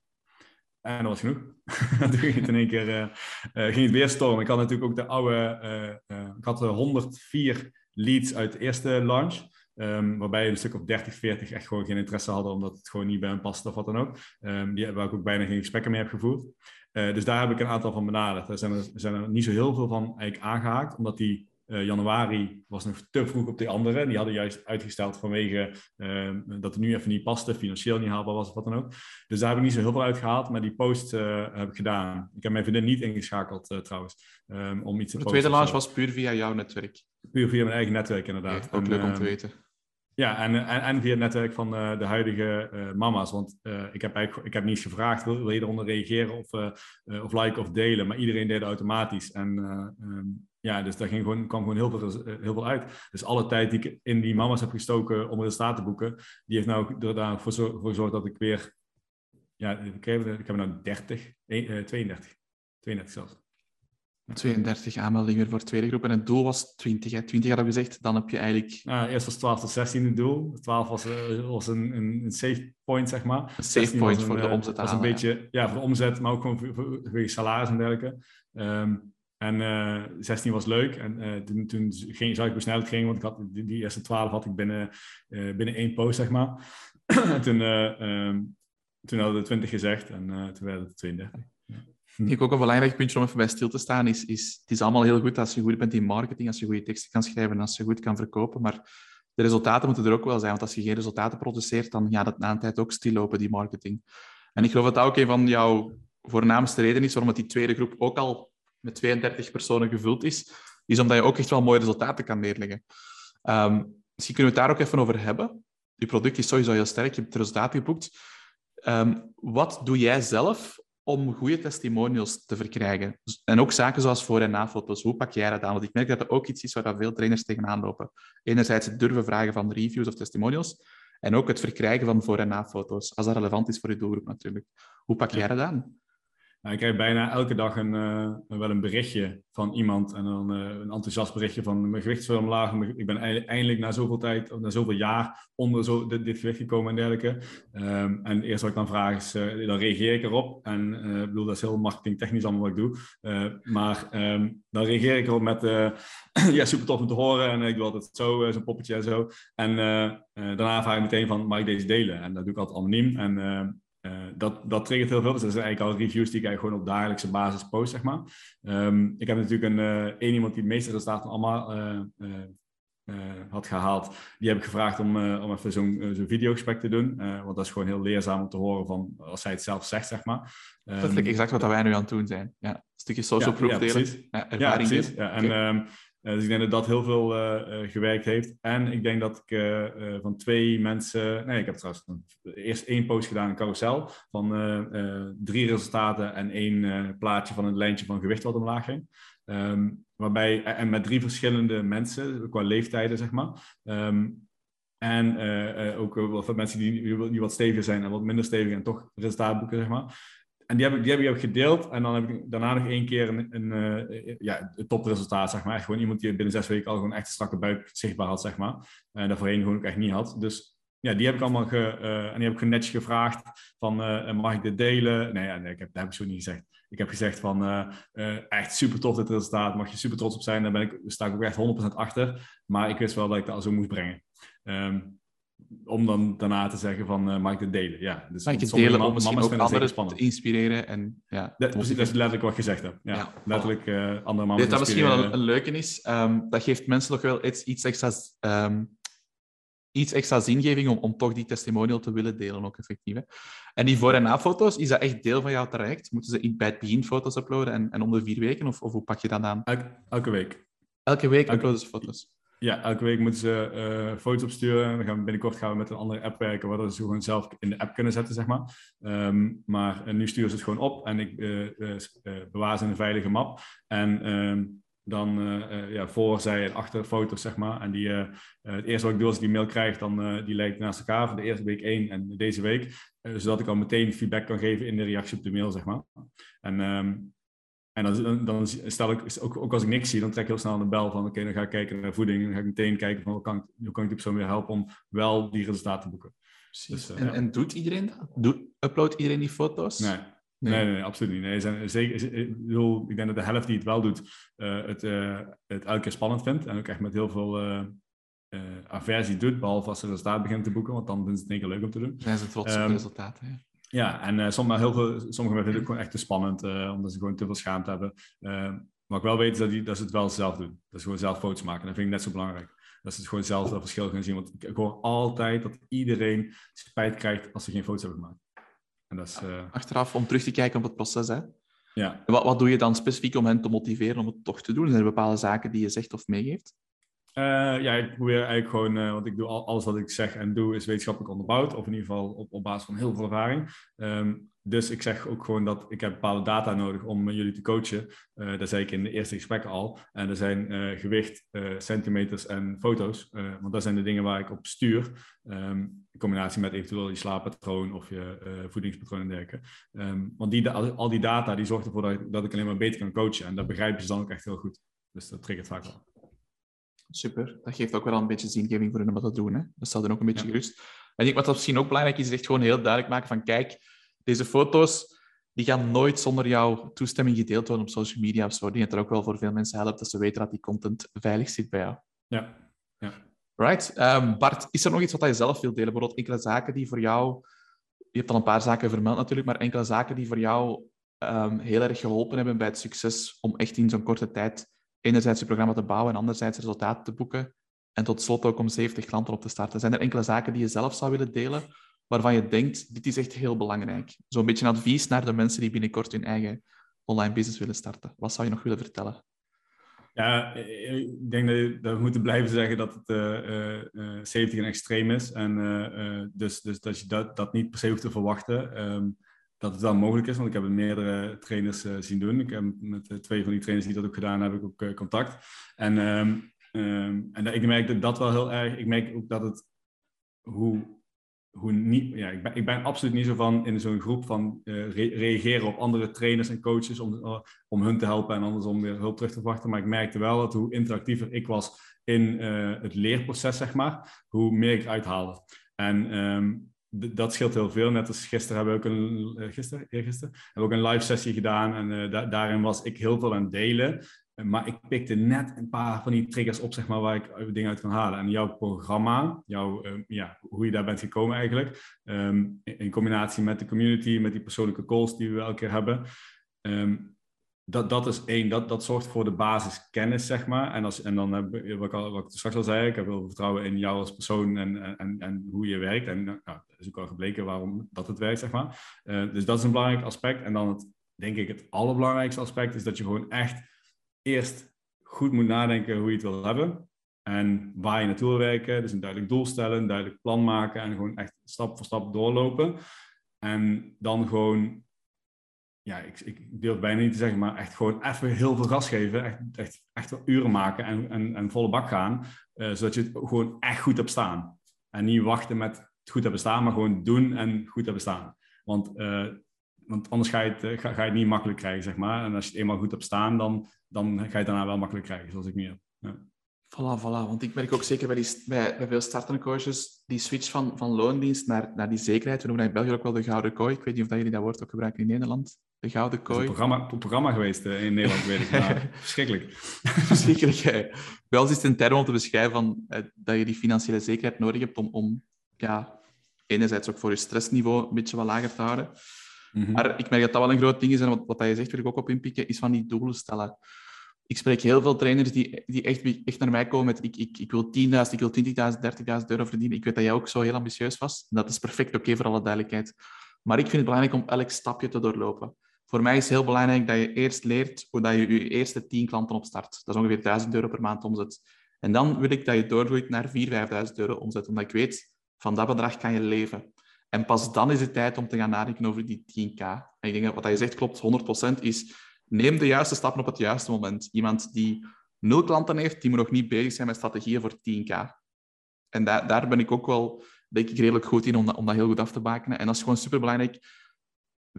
En dat was genoeg. *laughs* toen ging het in één keer ging het weer stormen. Ik had natuurlijk ook de oude, ik had 104 leads uit de eerste launch. Um, waarbij een stuk of 30, 40 echt gewoon geen interesse hadden, omdat het gewoon niet bij hen paste of wat dan ook. Um, die, waar ik ook bijna geen gesprekken mee heb gevoerd. Dus daar heb ik een aantal van benaderd. Er zijn er, zijn er niet zo heel veel van eigenlijk aangehaakt, omdat die uh, januari was nog te vroeg op die andere. Die hadden juist uitgesteld vanwege uh, dat het nu even niet paste, financieel niet haalbaar was of wat dan ook. Dus daar heb ik niet zo heel veel uitgehaald, maar die post uh, heb ik gedaan. Ik heb mijn vriendin niet ingeschakeld uh, trouwens, um, om iets te De tweede launch was puur via jouw netwerk? Puur via mijn eigen netwerk, inderdaad. Okay, ook en, leuk om te weten. Ja, en, en, en, via het netwerk van uh, de huidige uh, mama's. Want uh, ik, heb eigenlijk, ik heb niet gevraagd, wil, wil je eronder reageren of, of liken of delen? Maar iedereen deed het automatisch. En um, ja, dus daar ging gewoon, kwam gewoon heel veel, heel veel uit. Dus alle tijd die ik in die mama's heb gestoken om resultaten te boeken, die heeft nou ervoor gezorgd dat ik weer... Ja, ik heb, ik heb nou 30, 32, 32 zelfs. 32 aanmeldingen voor de tweede groep. En het doel was 20. Hè? 20 hadden we gezegd. Dan heb je eigenlijk... Eerst was 12 tot 16 het doel. 12 was, uh, was een, een, een, safe point, zeg maar. Een safe point voor de omzet. was een beetje, ja. ja. voor de omzet, maar ook gewoon voor, voor, voor je salaris en dergelijke. Um, en uh, eh, 16 was leuk. En uh, toen, toen ging, zag ik hoe snel het ging, want ik had, die, eerste 12 had ik binnen, uh, binnen één post, zeg maar. *clears throat* en toen, um, toen hadden we 20 gezegd en toen werden het 32. Ik ook een belangrijk puntje om even bij stil te staan is, is het is allemaal heel goed als je goed bent in marketing, als je goede teksten kan schrijven en als je goed kan verkopen, maar de resultaten moeten er ook wel zijn, want als je geen resultaten produceert, dan gaat het na een tijd ook stillopen, die marketing. En ik geloof dat dat ook een van jouw voornaamste redenen is waarom die tweede groep ook al met 32 personen gevuld is, is omdat je ook echt wel mooie resultaten kan neerleggen. Um, misschien kunnen we het daar ook even over hebben. Je product is sowieso heel sterk, je hebt resultaten geboekt. Um, wat doe jij zelf om goede testimonials te verkrijgen. En ook zaken zoals voor- en na-foto's. Hoe pak jij dat aan? Want ik merk dat dat ook iets is waar veel trainers tegenaan lopen. Enerzijds het durven vragen van reviews of testimonials. En ook het verkrijgen van voor- en na-foto's. Als dat relevant is voor je doelgroep natuurlijk. Hoe pak jij dat aan? Nou, ik krijg bijna elke dag een, uh, wel een berichtje van iemand en dan uh, een enthousiast berichtje van mijn gewicht is veel omlaag. Ik ben eindelijk na zoveel tijd, of na zoveel jaar onder zo, dit, gewicht gekomen en dergelijke. Um, en eerst wat ik dan vraag is, uh, dan reageer ik erop. En ik bedoel, dat is heel marketingtechnisch allemaal wat ik doe. maar um, dan reageer ik erop met, *clears throat* ja, super tof om te horen. En ik doe altijd zo, zo'n poppetje en zo. En daarna vraag ik meteen van, mag ik deze delen? En dat doe ik altijd anoniem. En uh, dat, dat triggert heel veel. Dus dat zijn eigenlijk al reviews die ik eigenlijk gewoon op dagelijkse basis post, zeg maar. Um, ik heb natuurlijk een, uh, één iemand die het meeste resultaten allemaal uh, had gehaald. Die heb ik gevraagd om, om even zo'n zo'n videogesprek te doen. want dat is gewoon heel leerzaam om te horen van, als zij het zelf zegt, zeg maar. Um, dat is exact wat wij nu aan het doen zijn. Ja, een stukje social proof ja, delen. Ja, ja, precies. Ja, en, um, dus ik denk dat dat heel veel gewerkt heeft. En ik denk dat ik van twee mensen... Nee, ik heb trouwens eerst één post gedaan in carousel van drie resultaten en één plaatje van het lijntje van gewicht wat omlaag ging. Ehm, waarbij, en met drie verschillende mensen, qua leeftijden, zeg maar. Ehm, en ook wat mensen die, die wat steviger zijn en wat minder stevig en toch resultaat boeken, zeg maar. En die heb, ik, die heb ik gedeeld. En dan heb ik daarna nog één keer een, uh, ja, een topresultaat, zeg maar. Gewoon iemand die binnen zes weken al gewoon echt een strakke buik zichtbaar had, zeg maar. En daarvoorheen gewoon ook echt niet had. Dus ja, die heb ik allemaal ge, en die heb ik netjes gevraagd van, mag ik dit delen? Nee, ja, nee ik heb, dat heb ik zo niet gezegd. Ik heb gezegd van, echt super tof dit resultaat, mag je super trots op zijn. Daar ben ik, sta ik ook echt 100% achter. Maar ik wist wel dat ik dat al zo moest brengen. Um, om dan daarna te zeggen van, uh, mag ik dit delen? Ja, dus mag ik delen om misschien ook anderen te inspireren? En, ja, dat, precies, dat is letterlijk wat ik gezegd heb. Ja, ja letterlijk uh, andere mannen Dat misschien wel een, een leuke is, um, dat geeft mensen nog wel iets, iets extra's... Um, iets extra zingeving om, om toch die testimonial te willen delen, ook effectief. Hè? En die voor- en na-foto's, is dat echt deel van jouw traject? Moeten ze bij het begin foto's uploaden en, en om de vier weken? Of, of hoe pak je dat aan? Elke, elke week. Elke week uploaden ze foto's? Ja, elke week moeten ze uh, foto's opsturen. We gaan, binnenkort gaan we met een andere app werken, waardoor ze gewoon zelf in de app kunnen zetten, zeg maar. Um, maar uh, nu sturen ze het gewoon op en ik uh, bewaar ze in een veilige map. En um, dan ja, voor, zij en achter foto's, zeg maar. En die, het eerste wat ik doe als ik die mail krijg, dan die lijkt naast elkaar voor de eerste week één en deze week. zodat ik al meteen feedback kan geven in de reactie op de mail, zeg maar. En um, en dan, dan stel ik, ook, ook als ik niks zie, dan trek ik heel snel aan de bel van oké, dan ga ik kijken naar voeding. Dan ga ik meteen kijken van hoe kan ik, hoe kan ik die persoon weer helpen om wel die resultaten te boeken. Dus, uh, en, en, doet iedereen dat? Doet, uploadt iedereen die foto's? Nee. Nee. nee, nee, absoluut niet. Nee, zijn, zeker, ik, bedoel, ik denk dat de helft die het wel doet, uh, het, uh, het elke keer spannend vindt. En ook echt met heel veel aversie doet, behalve als ze resultaat begint te boeken, want dan vinden ze het keer leuk om te doen. Zijn ze trots op ehm, resultaten, ja. En uh, sommige, heel veel, sommige mensen vinden het gewoon echt te spannend, uh, omdat ze gewoon te veel schaamte hebben. Uh, maar ik wel weet dat, die, dat ze het wel zelf doen. Dat ze gewoon zelf foto's maken. Dat vind ik net zo belangrijk. Dat ze het gewoon zelf dat verschil gaan zien. Want ik hoor altijd dat iedereen spijt krijgt als ze geen foto's hebben gemaakt. En dat is, Achteraf om terug te kijken op het proces, hè? Ja. Wat, wat doe je dan specifiek om hen te motiveren om het toch te doen? Zijn er bepaalde zaken die je zegt of meegeeft? Uh, ja, ik probeer eigenlijk gewoon, uh, want ik doe al, alles wat ik zeg en doe is wetenschappelijk onderbouwd, of in ieder geval op, op basis van heel veel ervaring. Um, dus ik zeg ook gewoon dat ik heb bepaalde data nodig om jullie te coachen. Uh, dat zei ik in de eerste gesprekken al. En er zijn gewicht, centimeters en foto's, want dat zijn de dingen waar ik op stuur. Um, in combinatie met eventueel je slaappatroon of je voedingspatroon en dergelijke. Um, want die, al die data die zorgt ervoor dat ik, dat ik alleen maar beter kan coachen. En dat begrijpen ze dan ook echt heel goed. Dus dat triggert vaak wel. Super. Dat geeft ook wel een beetje zingeving voor hen om dat te doen. Hè? Dat stelt dan ook een beetje gerust. En ik, wat dat misschien ook belangrijk is, is echt gewoon heel duidelijk maken van kijk, deze foto's die gaan nooit zonder jouw toestemming gedeeld worden op social media of zo. Die het er ook wel voor veel mensen helpt dat ze weten dat die content veilig zit bij jou. Ja. ja. Right. Um, Bart, is er nog iets wat je zelf wilt delen? Bijvoorbeeld enkele zaken die voor jou... Je hebt al een paar zaken vermeld natuurlijk, maar enkele zaken die voor jou um, heel erg geholpen hebben bij het succes om echt in zo'n korte tijd enerzijds je programma te bouwen en anderzijds resultaten te boeken. En tot slot ook om 70 klanten op te starten. Zijn er enkele zaken die je zelf zou willen delen, waarvan je denkt, dit is echt heel belangrijk? Zo'n beetje een advies naar de mensen die binnenkort hun eigen online business willen starten. Wat zou je nog willen vertellen? Ja, ik denk dat, we moeten blijven zeggen dat het uh, uh, 70 een extreem is. En dus, dus dat je dat, niet per se hoeft te verwachten. Um, dat het wel mogelijk is, want ik heb meerdere trainers uh, zien doen. Ik heb met uh, twee van die trainers die dat ook gedaan heb ik ook uh, contact. En, um, en ik merk dat, dat wel heel erg. Ik merk ook dat het hoe, hoe niet. Ja, ik ben, ik ben absoluut niet zo van in zo'n groep van re reageren op andere trainers en coaches om, om hun te helpen en andersom weer hulp terug te wachten. Maar ik merkte wel dat hoe interactiever ik was in het leerproces, zeg maar, hoe meer ik uithaalde. En um, dat scheelt heel veel. Net als gisteren hebben we ook een, uh, gisteren, eergisteren, hebben we ook een live sessie gedaan. En uh, daarin was ik heel veel aan het delen. Maar ik pikte net een paar van die triggers op, zeg maar, waar ik dingen uit kan halen. En jouw programma, jouw, uh, ja, hoe je daar bent gekomen eigenlijk, um, in combinatie met de community, met die persoonlijke calls die we elke keer hebben, um, dat, dat is één, dat, dat zorgt voor de basiskennis, zeg maar. En, als, en dan heb wat ik, al, wat ik straks al zei, ik heb veel vertrouwen in jou als persoon en, en, en hoe je werkt. En nou, dat is ook al gebleken waarom dat het werkt, zeg maar. Uh, dus dat is een belangrijk aspect. En dan het, denk ik, het allerbelangrijkste aspect is dat je gewoon echt eerst goed moet nadenken hoe je het wil hebben. En waar je naartoe wil werken. Dus een duidelijk doel stellen, een duidelijk plan maken en gewoon echt stap voor stap doorlopen. En dan gewoon, ja, ik, ik durf bijna niet te zeggen, maar echt gewoon even heel veel gas geven. Echt, echt, echt uren maken en, en, volle bak gaan. Uh, zodat je het gewoon echt goed hebt staan. En niet wachten met het goed hebben staan, maar gewoon doen en goed hebben staan. Want, uh, want anders ga je, het, uh, ga, ga, je het niet makkelijk krijgen, zeg maar. En als je het eenmaal goed hebt staan, dan, dan ga je het daarna wel makkelijk krijgen, zoals ik nu heb. Ja. Voilà, voilà. Want ik merk ook zeker bij, die, bij, bij veel startende coaches die switch van, van loondienst naar, naar die zekerheid. We noemen dat in België ook wel de gouden kooi. Ik weet niet of dat jullie dat woord ook gebruiken in Nederland. De gouden kooi. Het is een programma, programma geweest uh, in Nederland, weet ik. Maar *laughs* verschrikkelijk. verschrikkelijk. Bij ons is het een term om te beschrijven van, uh, dat je die financiële zekerheid nodig hebt om, om ja, enerzijds ook voor je stressniveau een beetje wat lager te houden. Mm -hmm. Maar ik merk dat dat wel een groot ding is. En wat, wat je zegt, wil ik ook op inpikken, is van die doelen stellen ik spreek heel veel trainers die, die echt, echt naar mij komen met ik, ik, ik wil 10.000, ik wil 20.000, 30.000 euro verdienen. Ik weet dat jij ook zo heel ambitieus was. Dat is perfect oké, okay, voor alle duidelijkheid. Maar ik vind het belangrijk om elk stapje te doorlopen. Voor mij is het heel belangrijk dat je eerst leert hoe dat je je eerste 10 klanten opstart. Dat is ongeveer 1000 euro per maand omzet. En dan wil ik dat je doorgroeit naar 4.000, 5.000 euro omzet, omdat ik weet, van dat bedrag kan je leven. En pas dan is het tijd om te gaan nadenken over die 10k. En ik denk dat wat je zegt klopt, 100% is neem de juiste stappen op het juiste moment. Iemand die nul klanten heeft, die moet nog niet bezig zijn met strategieën voor 10k. En daar, ben ik ook wel, denk ik, redelijk goed in om dat, om dat heel goed af te bakenen. En dat is gewoon superbelangrijk.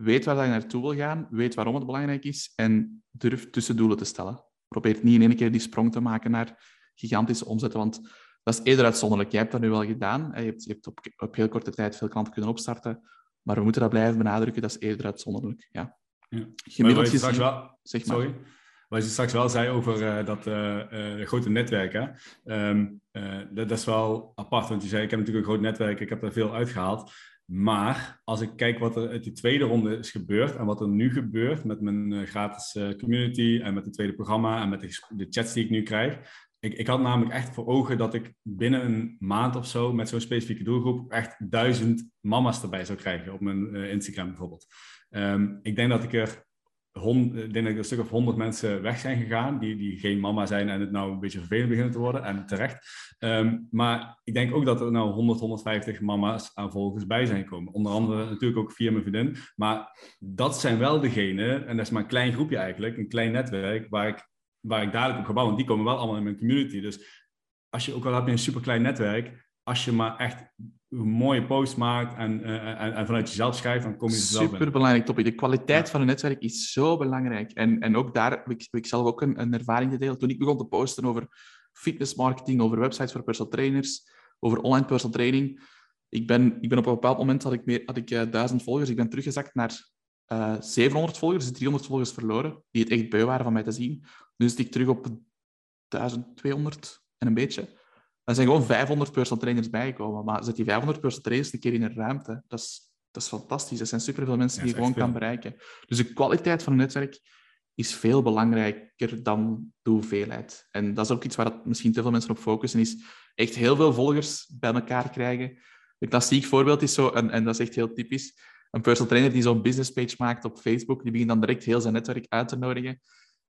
Weet waar je naartoe wil gaan, weet waarom het belangrijk is en durf tussendoelen te stellen. Probeer niet in één keer die sprong te maken naar gigantische omzetten, want dat is eerder uitzonderlijk. Jij hebt dat nu wel gedaan. Je hebt, je hebt op, op heel korte tijd veel klanten kunnen opstarten, maar we moeten dat blijven benadrukken. Dat is eerder uitzonderlijk. Ja. Ja. Gemiddeld gezien, wel, zeg maar. Sorry. Wat je straks wel zei over uh, dat uh, uh, grote netwerken. Um, dat, dat, is wel apart, want je zei, ik heb natuurlijk een groot netwerk, ik heb er veel uitgehaald. Maar als ik kijk wat er uit die tweede ronde is gebeurd en wat er nu gebeurt met mijn gratis community en met het tweede programma en met de, chats die ik nu krijg, ik, ik, had namelijk echt voor ogen dat ik binnen een maand of zo met zo'n specifieke doelgroep echt duizend mama's erbij zou krijgen op mijn uh, Instagram bijvoorbeeld. Um, ik denk dat ik er hond, ik denk dat er een stuk of honderd mensen weg zijn gegaan die, die geen mama zijn en het nou een beetje vervelend beginnen te worden en terecht. Um, maar ik denk ook dat er nou 100, 150 mama's aan volgers bij zijn gekomen. Onder andere natuurlijk ook via mijn vriendin. Maar dat zijn wel degenen, en dat is maar een klein groepje eigenlijk, een klein netwerk waar ik waar ik dadelijk op ga bouwen. Want die komen wel allemaal in mijn community. Dus als je ook al heb je een super klein netwerk, als je maar echt een mooie post maakt en, uh, en, en, vanuit jezelf schrijft, dan kom je zelf Super belangrijk topic. De kwaliteit ja. van een netwerk is zo belangrijk. En, en ook daar heb ik, ik zelf ook een, een ervaring gedeeld. Toen ik begon te posten over fitnessmarketing, over websites voor personal trainers, over online personal training. Ik ben, ik ben op een bepaald moment had ik, meer, had ik uh, duizend volgers. Ik ben teruggezakt naar uh, 700 volgers, dus 300 volgers verloren, die het echt beu waren van mij te zien. Nu zit ik terug op 1200 en een beetje. Er zijn gewoon 500 personal trainers bijgekomen. Maar zet die 500 personal trainers een keer in een ruimte. Dat is, dat is fantastisch. Er zijn superveel mensen die je gewoon veel. kan bereiken. Dus de kwaliteit van een netwerk is veel belangrijker dan de hoeveelheid. En dat is ook iets waar dat misschien te veel mensen op focussen, is echt heel veel volgers bij elkaar krijgen. Een klassiek voorbeeld is zo, en, en dat is echt heel typisch, een personal trainer die zo'n business page maakt op Facebook, die begint dan direct heel zijn netwerk uit te nodigen.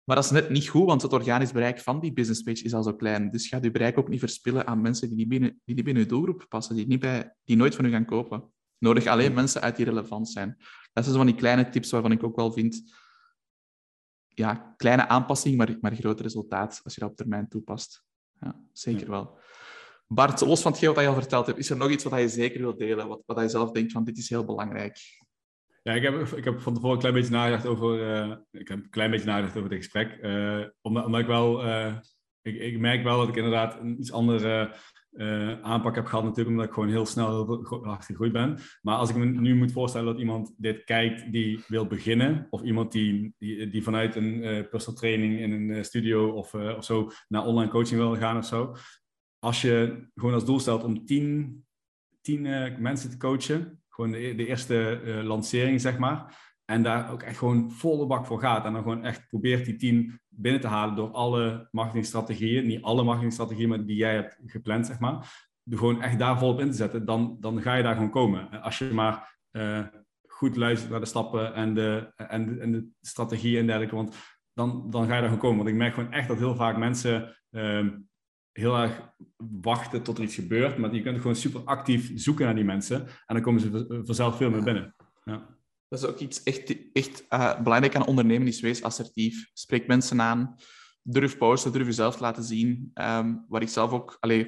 Maar dat is net niet goed, want het organisch bereik van die business page is al zo klein. Dus ga je bereik ook niet verspillen aan mensen die niet binnen, die niet binnen je doelgroep passen, die, niet bij, die nooit van u gaan kopen. Nodig alleen mensen uit die relevant zijn. Dat zijn zo van die kleine tips waarvan ik ook wel vind... Ja, kleine aanpassing, maar, maar groot resultaat als je dat op termijn toepast. Ja, zeker ja. wel. Bart, los van hetgeen wat je al verteld hebt, is er nog iets wat je zeker wilt delen? Wat, wat je zelf denkt van, dit is heel belangrijk? Ja, ik heb, ik heb van tevoren een klein beetje nagedacht over, uh, ik heb een klein beetje nagedacht over dit gesprek. Uh, omdat, omdat ik wel, uh, ik, ik, merk wel dat ik inderdaad een iets andere aanpak heb gehad natuurlijk, omdat ik gewoon heel snel hard gegroeid ben. Maar als ik me nu moet voorstellen dat iemand dit kijkt die wil beginnen, of iemand die, die, die vanuit een personal training in een studio of, of zo naar online coaching wil gaan of zo. Als je gewoon als doel stelt om tien, tien mensen te coachen, gewoon de, eerste uh, lancering, zeg maar. En daar ook echt gewoon volle bak voor gaat. En dan gewoon echt probeert die team binnen te halen door alle marketingstrategieën. Niet alle marketingstrategieën, maar die jij hebt gepland, zeg maar. Gewoon echt daar volop in te zetten. Dan, dan ga je daar gewoon komen. Als je maar uh, goed luistert naar de stappen en de, en, de, en de strategieën en dergelijke. Want dan, dan ga je daar gewoon komen. Want ik merk gewoon echt dat heel vaak mensen ehm, heel erg wachten tot er iets gebeurt. Maar je kunt gewoon super actief zoeken naar die mensen. En dan komen ze vanzelf veel meer binnen. Ja. Dat is ook iets echt, echt uh, belangrijk aan ondernemen, is wees assertief. Spreek mensen aan. Durf posten, durf jezelf te laten zien. Um, waar ik zelf ook... Allee,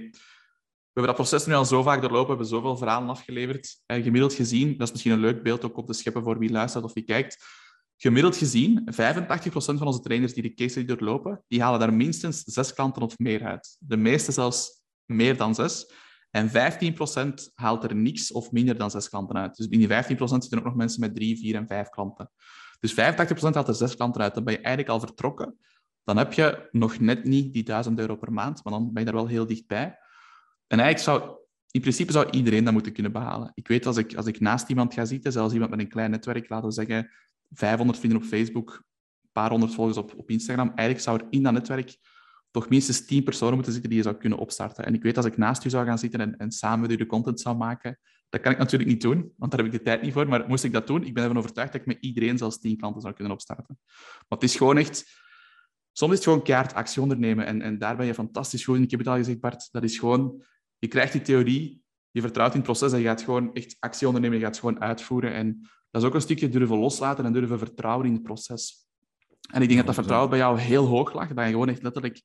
we hebben dat proces nu al zo vaak doorlopen, we hebben zoveel verhalen afgeleverd. Uh, gemiddeld gezien, dat is misschien een leuk beeld ook op te scheppen voor wie luistert of wie kijkt. Gemiddeld gezien, 85% van onze trainers die de case study doorlopen, die halen daar minstens zes klanten of meer uit. De meeste zelfs meer dan zes. En 15% haalt er niks of minder dan zes klanten uit. Dus in die 15% zitten ook nog mensen met drie, vier en vijf klanten. Dus 85% haalt er zes klanten uit. Dan ben je eigenlijk al vertrokken. Dan heb je nog net niet die 1000 euro per maand, maar dan ben je daar wel heel dichtbij. En eigenlijk zou, in principe zou iedereen dat moeten kunnen behalen. Ik weet, als ik, als ik naast iemand ga zitten, zelfs iemand met een klein netwerk, laten we zeggen 500 vrienden op Facebook, een paar honderd volgers op, op Instagram, eigenlijk zou er in dat netwerk toch minstens tien personen moeten zitten die je zou kunnen opstarten. En ik weet, als ik naast u zou gaan zitten en, en samen met u de content zou maken, dat kan ik natuurlijk niet doen, want daar heb ik de tijd niet voor. Maar moest ik dat doen, ik ben ervan overtuigd dat ik met iedereen zelfs tien klanten zou kunnen opstarten. Maar het is gewoon echt... Soms is het gewoon keihard actie ondernemen. En, en daar ben je fantastisch goed in. Ik heb het al gezegd, Bart. Dat is gewoon... Je krijgt die theorie, je vertrouwt in het proces en je gaat gewoon echt actie ondernemen. Je gaat het gewoon uitvoeren. En dat is ook een stukje durven loslaten en durven vertrouwen in het proces. En ik denk dat dat vertrouwen bij jou heel hoog lag. Dat je gewoon echt letterlijk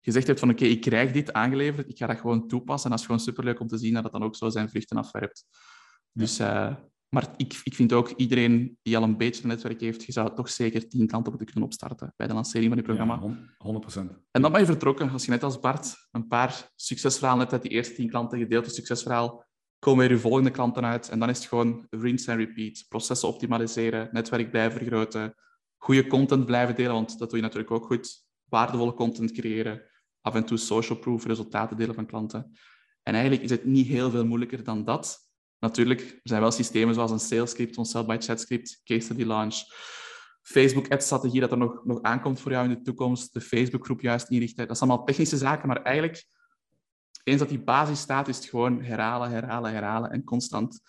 gezegd hebt van oké, ik krijg dit aangeleverd, ik ga dat gewoon toepassen. En dat is gewoon superleuk om te zien dat het dan ook zo zijn vruchten afwerpt. Dus, uh, maar ik, ik vind ook, iedereen die al een beetje een netwerk heeft, je zou toch zeker tien klanten moeten kunnen opstarten bij de lancering van je programma. Ja, 100%. En dan ben je vertrokken. Als je net als Bart een paar succesverhalen hebt uit die eerste tien klanten gedeeld, een succesverhaal, komen weer je volgende klanten uit. En dan is het gewoon rinse and repeat. Processen optimaliseren, netwerk blijven vergroten, goede content blijven delen, want dat doe je natuurlijk ook goed. Waardevolle content creëren, af en toe social proof, resultaten delen van klanten. En eigenlijk is het niet heel veel moeilijker dan dat. Natuurlijk, er zijn wel systemen zoals een sales script, een sell by chat script, case study launch, Facebook ad strategie dat er nog, nog aankomt voor jou in de toekomst, de Facebook groep juist inrichten. Dat zijn allemaal technische zaken, maar eigenlijk, eens dat die basis staat, is het gewoon herhalen, herhalen, herhalen en constant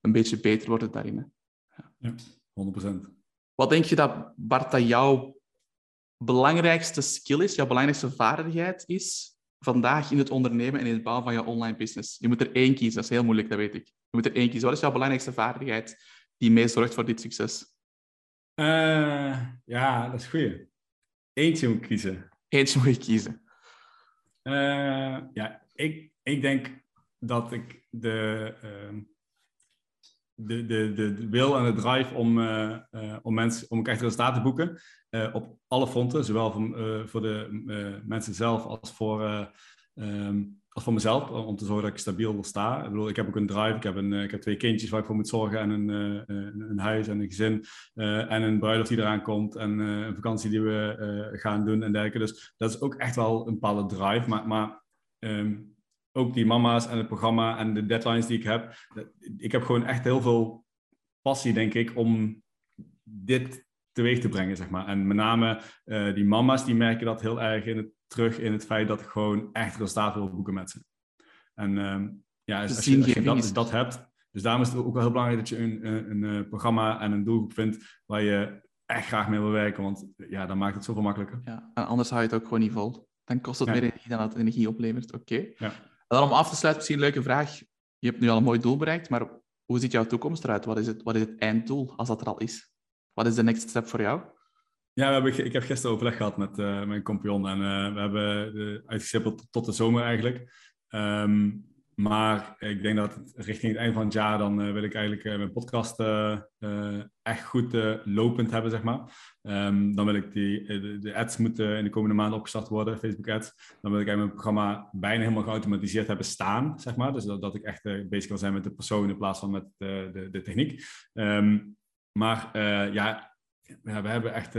een beetje beter worden daarin. Ja, 100%. Wat denk je dat, Bart, dat jouw belangrijkste skill is, jouw belangrijkste vaardigheid is vandaag in het ondernemen en in het bouwen van je online business? Je moet er één kiezen, dat is heel moeilijk, dat weet ik. Je moet er één kiezen. Wat is jouw belangrijkste vaardigheid die mee zorgt voor dit succes? Uh, ja, dat is goed. Eentje moet ik kiezen. Eentje moet je kiezen. Uh, ja, ik, ik denk dat ik de, uh, de, de, de wil en de drive om, uh, uh, om, mensen, om echt resultaten te boeken uh, op alle fronten, zowel voor, voor de mensen zelf als voor, um, als voor mezelf, om te zorgen dat ik stabiel sta. Ik, ik heb ook een drive, ik heb, een, ik heb twee kindjes waar ik voor moet zorgen en een, een huis en een gezin en een bruiloft die eraan komt en een vakantie die we gaan doen en dergelijke. Dus dat is ook echt wel een bepaalde drive, maar, maar um, ook die mama's en het programma en de deadlines die ik heb. Ik heb gewoon echt heel veel passie, denk ik, om dit teweeg te brengen, zeg maar. En met name uh, die mama's, die merken dat heel erg in het, terug in het feit dat ik gewoon echt resultaat wil boeken met ze. En uh, ja, als, als, je, als je dat, dat, hebt, dus daarom is het ook wel heel belangrijk dat je een, een, een, eh, programma en een doelgroep vindt waar je echt graag mee wil werken, want ja, dan maakt het zoveel makkelijker. Ja, en anders hou je het ook gewoon niet vol. Dan kost het meer energie dan het energie oplevert. Oké. Ja. En dan om af te sluiten, misschien een leuke vraag. Je hebt nu al een mooi doel bereikt, maar hoe ziet jouw toekomst eruit? Wat is het, wat is het einddoel, als dat er al is? Wat is de next step voor jou? Ja, we hebben, ik heb gisteren overleg gehad met uh, mijn compagnon en uh, we hebben uh, uitgestippeld tot de zomer eigenlijk. Um, maar ik denk dat richting het einde van het jaar dan uh, wil ik eigenlijk uh, mijn podcast uh, echt goed lopend hebben, zeg maar. Um, dan wil ik die, de, ads moeten in de komende maanden opgestart worden, Facebook ads. Dan wil ik eigenlijk mijn programma bijna helemaal geautomatiseerd hebben staan, zeg maar. Dus dat, ik echt bezig wil zijn met de persoon in plaats van met de, de, de techniek. Um, maar ja, ja, we hebben echt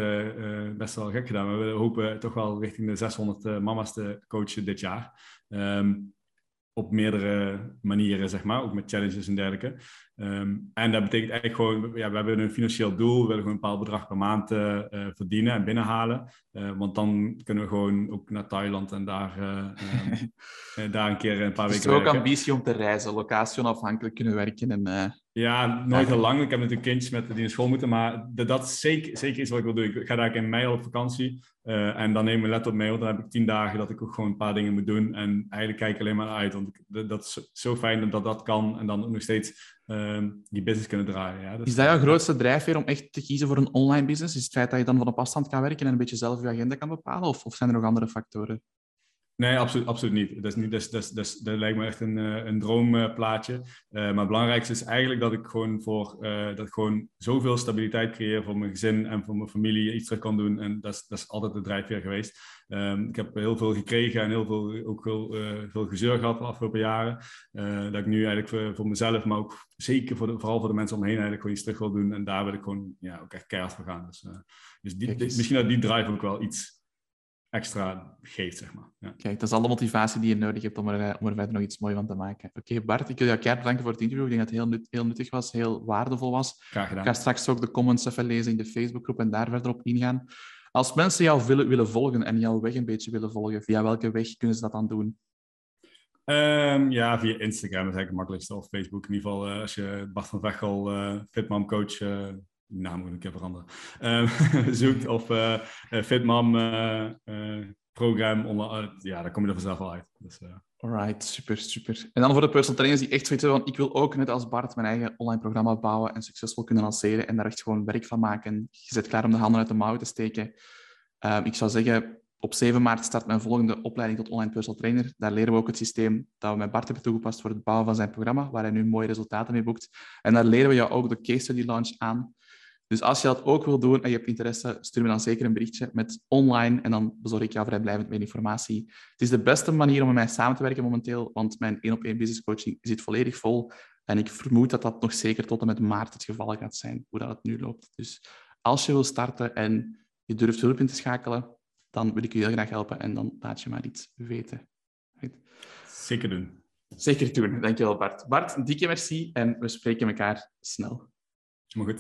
best wel gek gedaan. We hopen toch wel richting de 600 mama's te coachen dit jaar. Um, op meerdere manieren, zeg maar, ook met challenges en dergelijke. Um, en dat betekent eigenlijk gewoon, ja, we hebben een financieel doel, we willen gewoon een bepaald bedrag per maand uh, verdienen en binnenhalen. Uh, want dan kunnen we gewoon ook naar Thailand en daar, *laughs* daar een keer een paar weken. Het is ook ambitie om te reizen, locatie onafhankelijk kunnen werken en Ja, nooit heel lang. Ik heb natuurlijk kindjes met die in school moeten, maar dat, dat is zeker, zeker iets wat ik wil doen. Ik ga daar in mei op vakantie uh, en dan neem ik mijn laptop mee, want dan heb ik tien dagen dat ik ook gewoon een paar dingen moet doen. En eigenlijk kijk ik alleen maar uit, want ik, dat, is zo fijn dat dat kan en dan ook nog steeds uh, die business kunnen draaien. Ja. Dus, is dat jouw grootste drijfveer om echt te kiezen voor een online business? Is het feit dat je dan van op afstand kan werken en een beetje zelf je agenda kan bepalen? Of, of zijn er nog andere factoren? Nee, absoluut, absoluut niet. Dat, is niet dat, dat, dat, dat lijkt me echt een, eh, een droomplaatje. Uh, maar het belangrijkste is eigenlijk dat ik gewoon voor uh, dat ik gewoon zoveel stabiliteit creëer voor mijn gezin en voor mijn familie iets terug kan doen. En dat is, dat is altijd de drijfveer geweest. Um, ik heb heel veel gekregen en heel veel, ook heel, veel gezeur gehad de afgelopen jaren. dat ik nu eigenlijk voor, voor, mezelf, maar ook zeker voor de, vooral voor de mensen omheen eigenlijk gewoon iets terug wil doen. En daar wil ik gewoon ja, ook echt keihard voor gaan. Dus, dus die, die, misschien dat die drive ook wel iets extra geeft, zeg maar. Ja. Kijk, dat is alle motivatie die je nodig hebt om er, eh, om er verder nog iets moois van te maken. Oké, Bart, ik wil jou keihard bedanken voor het interview. Ik denk dat het heel, nut, heel nuttig was, heel waardevol was. Graag gedaan. Ik ga straks ook de comments even lezen in de Facebookgroep en daar verder op ingaan. Als mensen jou willen, willen volgen en jouw weg een beetje willen volgen, via welke weg kunnen ze dat dan doen? Um, ja, via Instagram is eigenlijk het makkelijkste. Of Facebook in ieder geval. Uh, als je Bart van Vechel, uh, Fitmom Coach naam moet ik keer veranderen, uh, *laughs* zoekt of uh, Fitmam uh, program, onder, ja, dan kom je er vanzelf al uit. Dus, Alright, super, super. En dan voor de personal trainers die echt zoiets hebben van, ik wil ook net als Bart mijn eigen online programma bouwen en succesvol kunnen lanceren en daar echt gewoon werk van maken. Je zit klaar om de handen uit de mouwen te steken. Ehm, ik zou zeggen, op 7 maart start mijn volgende opleiding tot online personal trainer. Daar leren we ook het systeem dat we met Bart hebben toegepast voor het bouwen van zijn programma, waar hij nu mooie resultaten mee boekt. En daar leren we jou ook de case study launch aan. Dus als je dat ook wil doen en je hebt interesse, stuur me dan zeker een berichtje met online en dan bezorg ik jou vrijblijvend meer informatie. Het is de beste manier om met mij samen te werken momenteel, want mijn één op één business coaching zit volledig vol. En ik vermoed dat dat nog zeker tot en met maart het geval gaat zijn, hoe dat het nu loopt. Dus als je wil starten en je durft hulp in te schakelen, dan wil ik je heel graag helpen en dan laat je maar iets weten. Zeker doen. Zeker doen. Dankjewel Bart. Bart, dikke merci en we spreken elkaar snel. Maar goed.